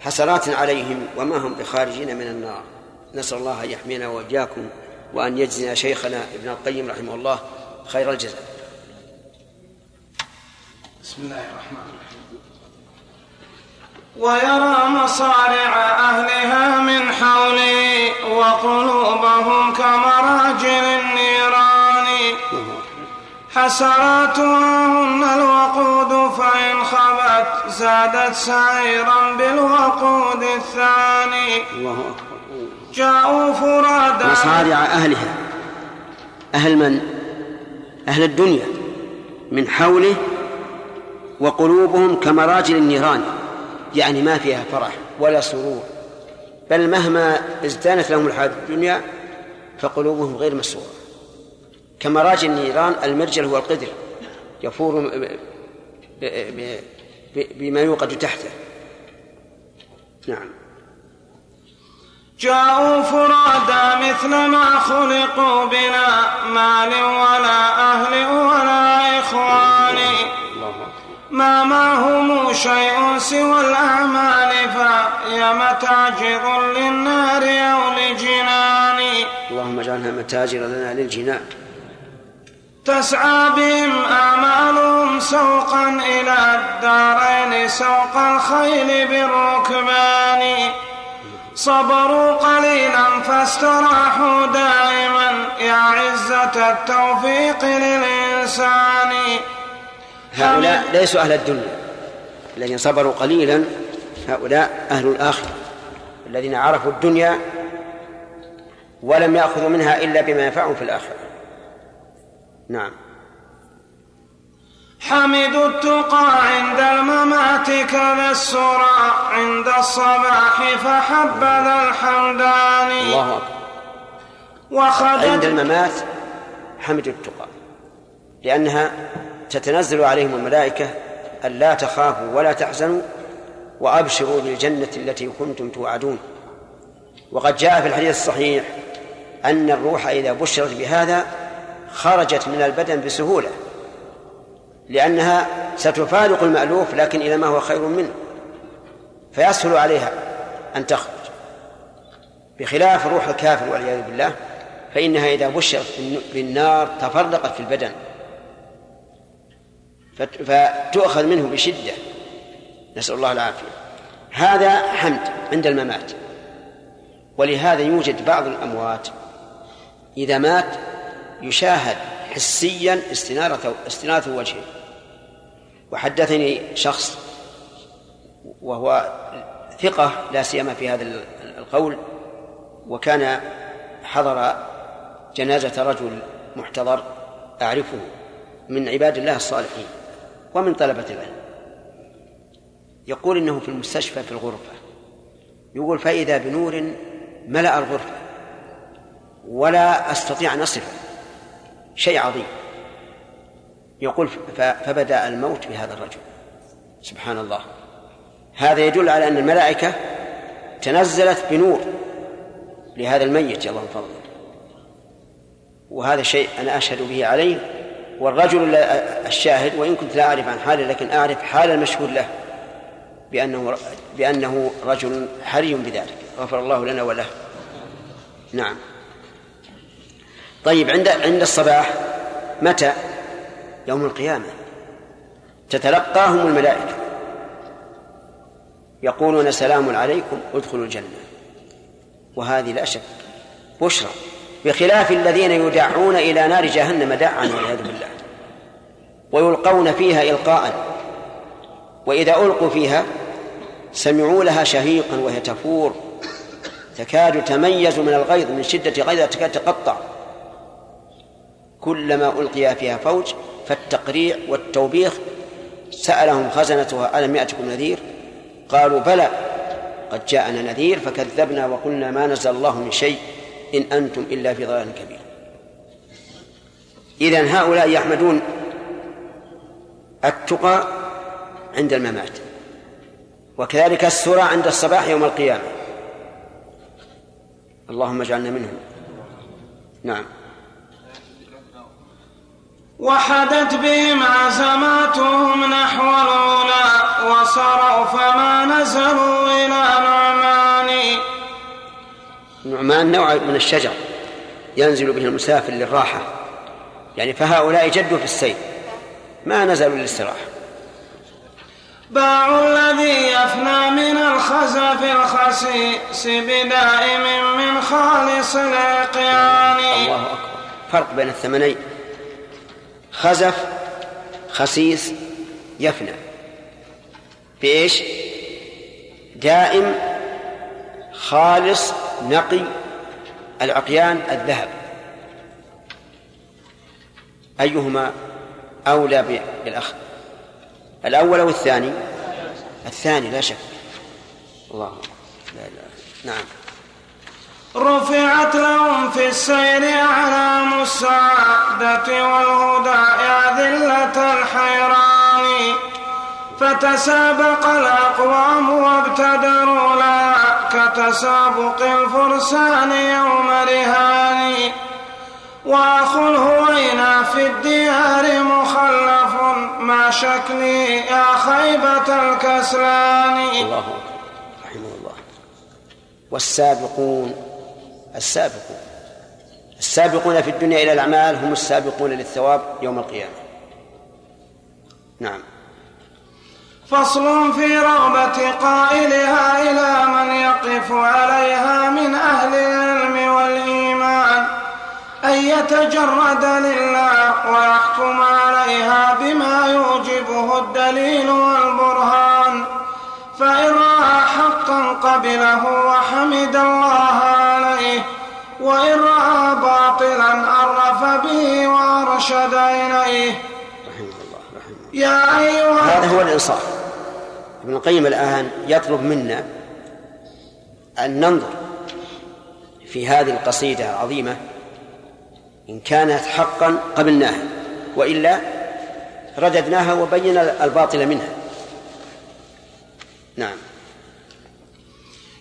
حسرات عليهم وما هم بخارجين من النار. نسأل الله أن يحمينا وإياكم وأن يجزينا شيخنا ابن القيم رحمه الله خير الجزاء. بسم الله الرحمن الرحيم. ويرى مصارع أهلها من حولي وقلوبهم كمراجل النيران. حسراتها هن الوقود فإن خبت زادت سعيرا بالوقود الثاني. الله أكبر. جاءوا فرادى مصارع أهلها. أهل من؟ أهل الدنيا. من حوله وقلوبهم كمراجل النيران. يعني ما فيها فرح ولا سرور. بل مهما ازدانت لهم الحياة الدنيا فقلوبهم غير مسرورة كمراجل النيران المرجل هو القدر يفور بما يوقد تحته. نعم. جاءوا فرادى مثل ما خلقوا بلا مال ولا أهل ولا إخوان. ما معهم شيء سوى الأعمال فهي متاجر للنار أو لجنان. اللهم اجعلها متاجر لنا للجنان. تسعى بهم أعمالهم سوقا إلى الدارين سوق الخيل بالركبان. صبروا قليلا فاستراحوا دائما يا عزة التوفيق للإنسان. هؤلاء ليسوا أهل الدنيا الذين صبروا قليلا هؤلاء أهل الآخرة الذين عرفوا الدنيا ولم يأخذوا منها إلا بما ينفعهم في الآخرة. نعم. حمدوا التقى عند الممات كذا السرى عند الصباح فحبذا الحمدان. الله أكبر. عند الممات حمدوا التقى لأنها تتنزل عليهم الملائكة أن لا تخافوا ولا تحزنوا وأبشروا بالجنة التي كنتم توعدون. وقد جاء في الحديث الصحيح أن الروح إذا بشرت بهذا خرجت من البدن بسهولة لأنها ستفارق المألوف لكن إلى ما هو خير منه فيسهل عليها أن تخرج. بخلاف روح الكافر والعياذ بالله فإنها إذا بشرت بالنار تفرقت في البدن فت- فتؤخذ منه بشدة. نسأل الله العافية. هذا حمد عند الممات ولهذا يوجد بعض الأموات إذا مات يشاهد حسيا استنارة استنارة وجهه. وحدثني شخص وهو ثقة لا سيما في هذا القول وكان حضر جنازة رجل محتضر أعرفه من عباد الله الصالحين ومن طلبة العلم. يقول إنه في المستشفى في الغرفة. يقول فإذا بنور ملأ الغرفة ولا أستطيع أن أصفه. شيء عظيم. يقول فبدأ الموت بهذا الرجل. سبحان الله. هذا يدل على أن الملائكة تنزلت بنور لهذا الميت الله فضله وهذا شيء أنا أشهد به عليه. والرجل ال- الشاهد وإن كنت لا أعرف عن حاله لكن أعرف حال المشهود له بأنه بأنه رجل حري بذلك. غفر الله لنا وله. نعم. طيب عند عند الصباح متى؟ يوم القيامة. تتلقاهم الملائكة يقولون سلام عليكم ادخلوا الجنة. وهذه لا شك بشرى بخلاف الذين يدعون إلى نار جهنم دعا والعياذ بالله. ويلقون فيها إلقاء. وإذا ألقوا فيها سمعوا لها شهيقا وهي تفور تكاد تميز من الغيظ من شدة غيظها تكاد تقطع. كلما ألقي فيها فوج فالتقريع والتوبيخ سألهم خزنتها ألم يأتكم نذير؟ قالوا بلى قد جاءنا نذير فكذبنا وقلنا ما نزل الله من شيء إن أنتم إلا في ضلال كبير. إذن هؤلاء يحمدون التقى عند الممات وكذلك السرى عند الصباح يوم القيامة. اللهم اجعلنا منهم. نعم. وحدت بهم عزماتهم نحو العلا وصروا فما نزلوا إلى نعمان. نعمان نوع من الشجر ينزل به المسافر للراحة. يعني فهؤلاء جدوا في السير ما نزلوا للاستراحة. باع الذي يفنى من الخزف الخسيس بدائم من خالص العقيان الله أكبر. فرق بين الثمنين. خزف خسيس يفنى. بإيش؟ دائم خالص نقي العقيان الذهب. أيهما أولى بالأخذ؟ الأول أو الثاني؟ الثاني لا شك. الله لا لا نعم. رفعت لهم في السير أعلام السعادة والهدى يا ذلة الحيران. فتسابق الأقوام وابتدروا لا كتسابق الفرسان يوم رهان. وأخو الهوينا في الديار مخلف ما شكلي يا خيبة الكسلان. الله رحمه الله. والسابقون السابقون. السابقون في الدنيا إلى الأعمال هم السابقون للثواب يوم القيامة. نعم. فصل في رغبة قائلها إلى من يقف عليها من أهل العلم والإيمان. أن يتجرد لله ويحكم عليها بما يوجبه الدليل والبرهان. فإن رأى حقا قبله وحمد الله عليه وإن رأى باطلا عرف به وأرشد إليه رحمه الله رحمه الله يا أيها هذا هو الإنصاف. ابن القيم الآن يطلب منا أن ننظر في هذه القصيدة العظيمة إن كانت حقا قبلناها وإلا رددناها وبينا الباطل منها. نعم.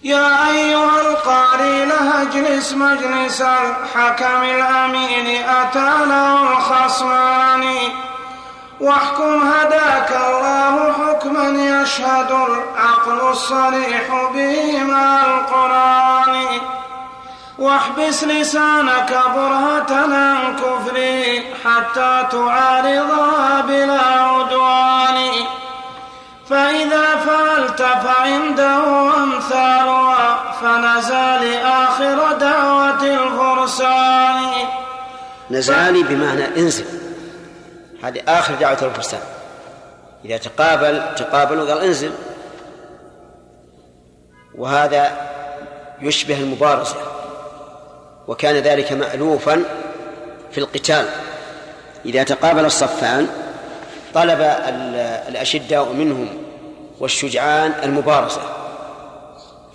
يا أيها القاري له اجلس مجلس الحكم الأمين له الخصمان. واحكم هداك الله حكما يشهد العقل الصريح به مع القرآن. واحبس لسانك برهة عن كفري حتى تعارضها بلا عدوان. فإذا فعلت فعنده أمثالها فنزال آخر دعوة الفرسان. نزالي بمعنى انزل. هذه آخر دعوة الفرسان. إذا تقابل تقابلوا قال انزل وهذا يشبه المبارزة وكان ذلك مألوفا في القتال. إذا تقابل الصفان طلب الأشداء منهم والشجعان المبارزة.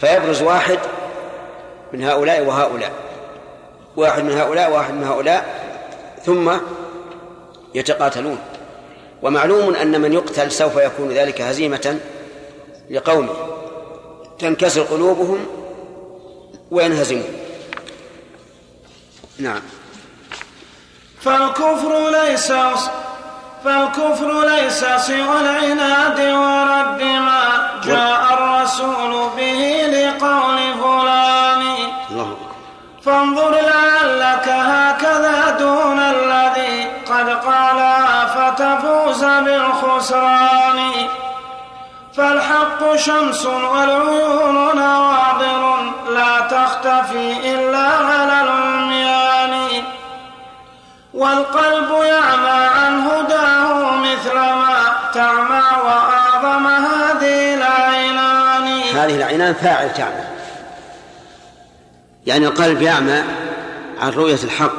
فيبرز واحد من هؤلاء وهؤلاء. واحد من هؤلاء واحد من هؤلاء ثم يتقاتلون. ومعلوم أن من يقتل سوف يكون ذلك هزيمة لقومه. تنكسر قلوبهم وينهزمون. نعم. فالكفر ليس فالكفر ليس سوى العناد ورد ما جاء الرسول به لقول فلان. فانظر لعلك هكذا دون الذي قد قالها فتفوز بالخسران. فالحق شمس والعيون نواظر لا تختفي إلا على العميان. والقلب يعمى عن هداه مثل ما تعمى وأعظم هذه العينان. هذه العينان فاعل تعمى. يعني القلب يعمى عن رؤية الحق.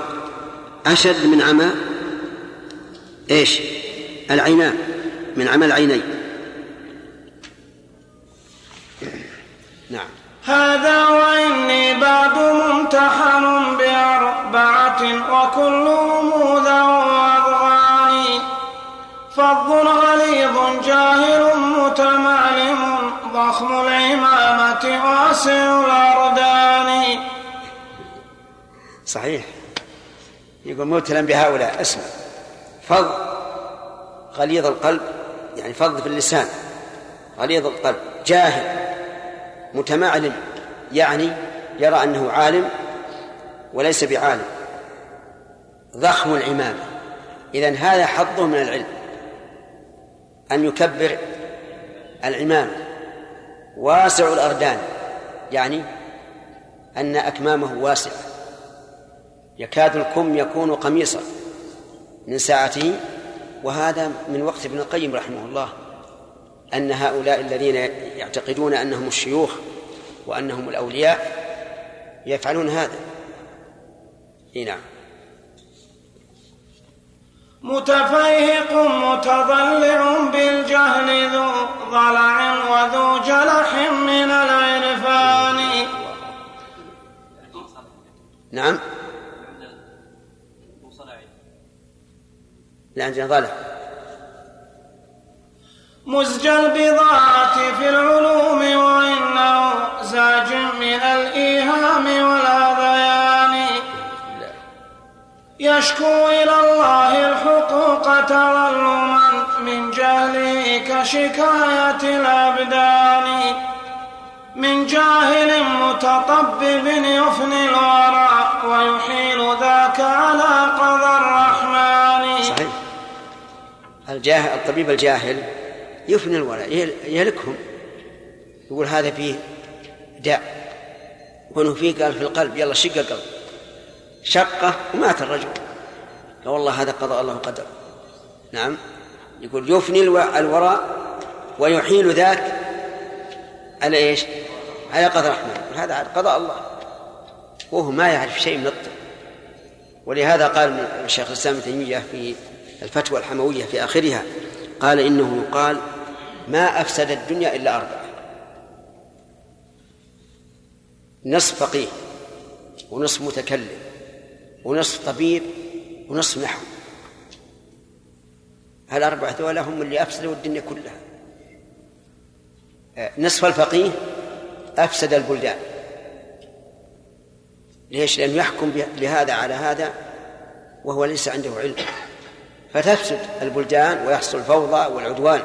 أشد من عمى إيش؟ العينان من عمى العينين. نعم. هذا وإني بعد ممتحن بأربعة وكلهم أضغان فظ غليظ جاهل متمعلم ضخم العمامة واسع الأردان. صحيح. يقول مبتلا بهؤلاء اسمع. فظ غليظ القلب يعني فظ في اللسان. غليظ القلب جاهل متمعلم يعني يرى أنه عالم وليس بعالم. ضخم العمامة. اذا هذا حظه من العلم. أن يكبر العمامه واسع الأردان يعني أن أكمامه واسعه يكاد الكم يكون قميصا من ساعته وهذا من وقت ابن القيم رحمه الله أن هؤلاء الذين يعتقدون أنهم الشيوخ وأنهم الأولياء يفعلون هذا. نعم. متفيهق متضلع بالجهل ذو ضلع وذو جلح من العرفان. نعم. لا عندنا ضلع. مزج البضاعة في العلوم وإنه زاج من الإيهام والهذيان يشكو إلى الله الحقوق تظلما من جهله كشكاية الأبدان. من جاهل متطبب يفني الورى ويحيل ذاك على قضى الرحمن. صحيح. الجاهل الطبيب الجاهل يفني الورى يهلكهم. يقول هذا فيه داء. وانه فيه قال في القلب يلا شق القلب. شقة ومات الرجل. قال والله هذا قضاء الله قدر. نعم. يقول يفني الوراء ويحيل ذاك على إيش؟ على قدر الرحمن. هذا قضاء الله. وهو ما يعرف شيء من الطب. ولهذا قال الشيخ الإسلام ابن تيمية في الفتوى الحموية في آخرها قال إنه يقال ما أفسد الدنيا إلا أربعة. نصف فقيه ونصف متكلم. ونصف طبيب ونصف نحو. هالأربعة ذولا هم اللي أفسدوا الدنيا كلها. نصف الفقيه أفسد البلدان. ليش؟ لأنه يحكم بهذا على هذا وهو ليس عنده علم. فتفسد البلدان ويحصل الفوضى والعدوان.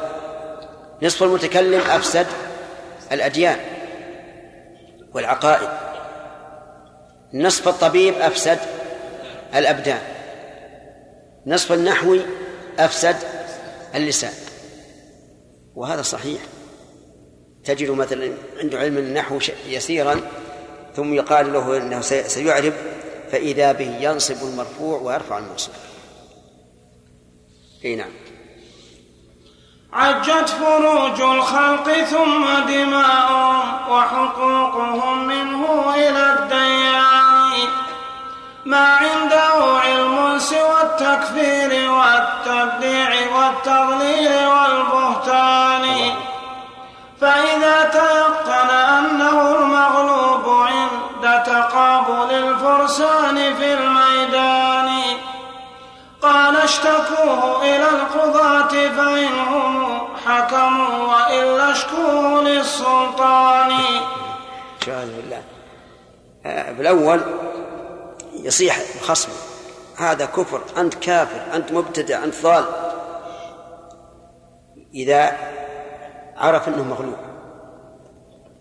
نصف المتكلم أفسد الأديان والعقائد. نصف الطبيب أفسد الأبدان. نصف النحوي أفسد اللسان. وهذا صحيح. تجد مثلا عنده علم النحو يسيرا ثم يقال له إنه سيعرب فإذا به ينصب المرفوع ويرفع المنصوب أي نعم. عجت فروج الخلق ثم دماؤهم وحقوقهم منه إلى الديان. ما عنده علم سوى التكفير والتبديع والتضليل والبهتان. فإذا تيقن أنه المغلوب عند تقابل الفرسان في الميدان قال اشتكوه إلى القضاة فإنهم حكموا وإلا اشكوه للسلطان. شاهد بالله في الأول يصيح خصمه هذا كفر. أنت كافر. أنت مبتدع. أنت ضال. إذا عرف أنه مغلوب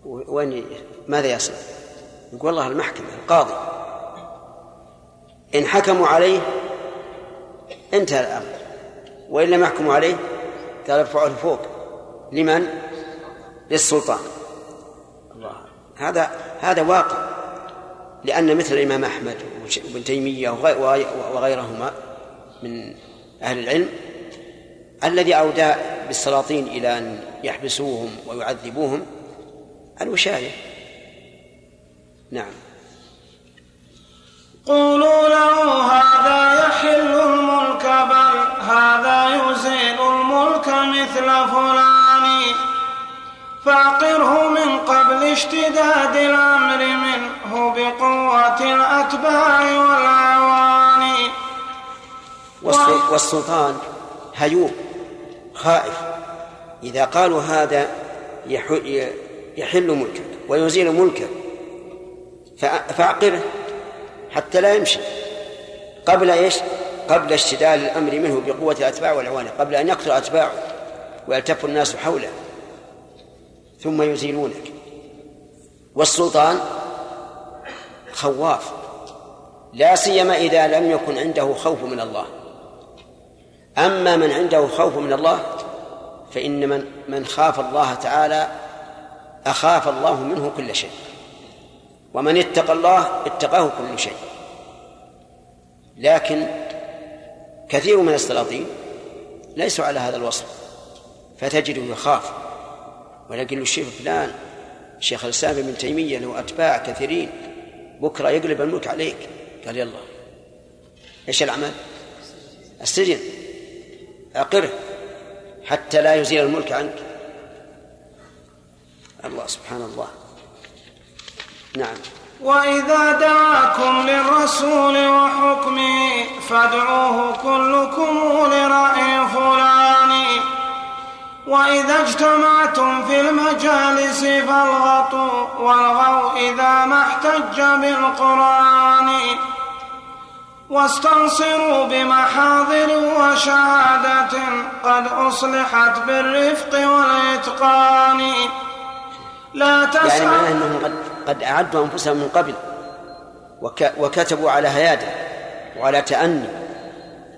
وين ماذا يصنع؟ يقول والله المحكمة القاضي. إن حكموا عليه انتهى الأمر. وإن لم يحكموا عليه قال ارفعوه لفوق. لمن؟ للسلطان. الله. هذا هذا واقع. لأن مثل الإمام أحمد وابن تيمية وغيرهما من أهل العلم الذي أودى بالسلاطين إلى أن يحبسوهم ويعذبوهم الوشاية. نعم. قولوا له هذا يحل الملك بل هذا يزيل الملك مثل فلان. فاقره من قبل اشتداد الأمر منه بقوة الأتباع والاعوان والسلطان هيوب خائف. إذا قالوا هذا يحل ملكك ويزيل ملكك فاعقره حتى لا يمشي. قبل إيش؟ قبل اشتدال الأمر منه بقوة الأتباع والعوان قبل أن يقتل أتباعه ويلتف الناس حوله. ثم يزيلونك. والسلطان خواف لا سيما إذا لم يكن عنده خوف من الله. أما من عنده خوف من الله فإن من من خاف الله تعالى أخاف الله منه كل شيء. ومن اتقى الله اتقاه كل شيء. لكن كثير من السلاطين ليسوا على هذا الوصف فتجده يخاف. ولكن الشيخ فلان شيخ الإسلام ابن تيمية له أتباع كثيرين بكرة يقلب الملك عليك. قال يلا. إيش العمل؟ السجن. أقره حتى لا يزيل الملك عنك. الله سبحان الله. نعم. وإذا دعاكم للرسول وحكمه فادعوه كلكم لرأي فلان. وإذا اجتمعتم في المجالس فالغطوا والغوا إذا ما احتج بالقرآن. واستنصروا بمحاضر وشهادة قد أصلحت بالرفق والإتقان. لا يعني تسأل معناه أنهم قد, قد أعدوا أنفسهم من قبل وك وكتبوا على هيادة وعلى تأني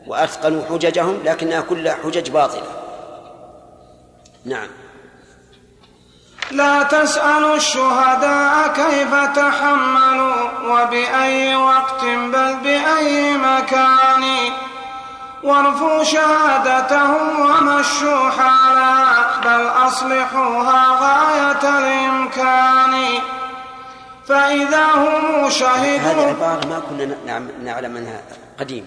وأثقلوا حججهم لكنها كلها حجج باطلة. نعم. لا تسألوا الشهداء كيف تحملوا وبأي وقت بل بأي مكان. وارفوا شهادتهم ومشوا حالا بل أصلحوها غاية الإمكان. فإذا هم هذه شهدوا عبارة ما كنا نعم- نعلم أنها قديمة.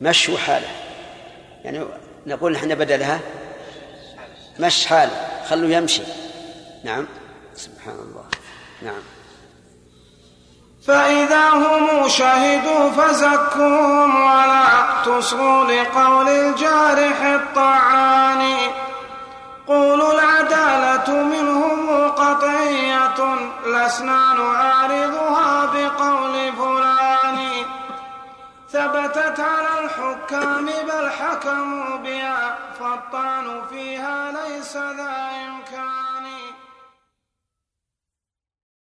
مشوا حالة يعني نقول نحن بدلها مش حالة خلوا يمشي. نعم. سبحان الله. نعم. فإذا هم شهدوا فزكوهم ولا تصغوا لقول الجارح الطعان قولوا العدالة منهم قطعية لسنا نعارضها بقول فلان. ثبتت على الحكام بل حكموا بها فالطعن فيها ليس ذا إمكان.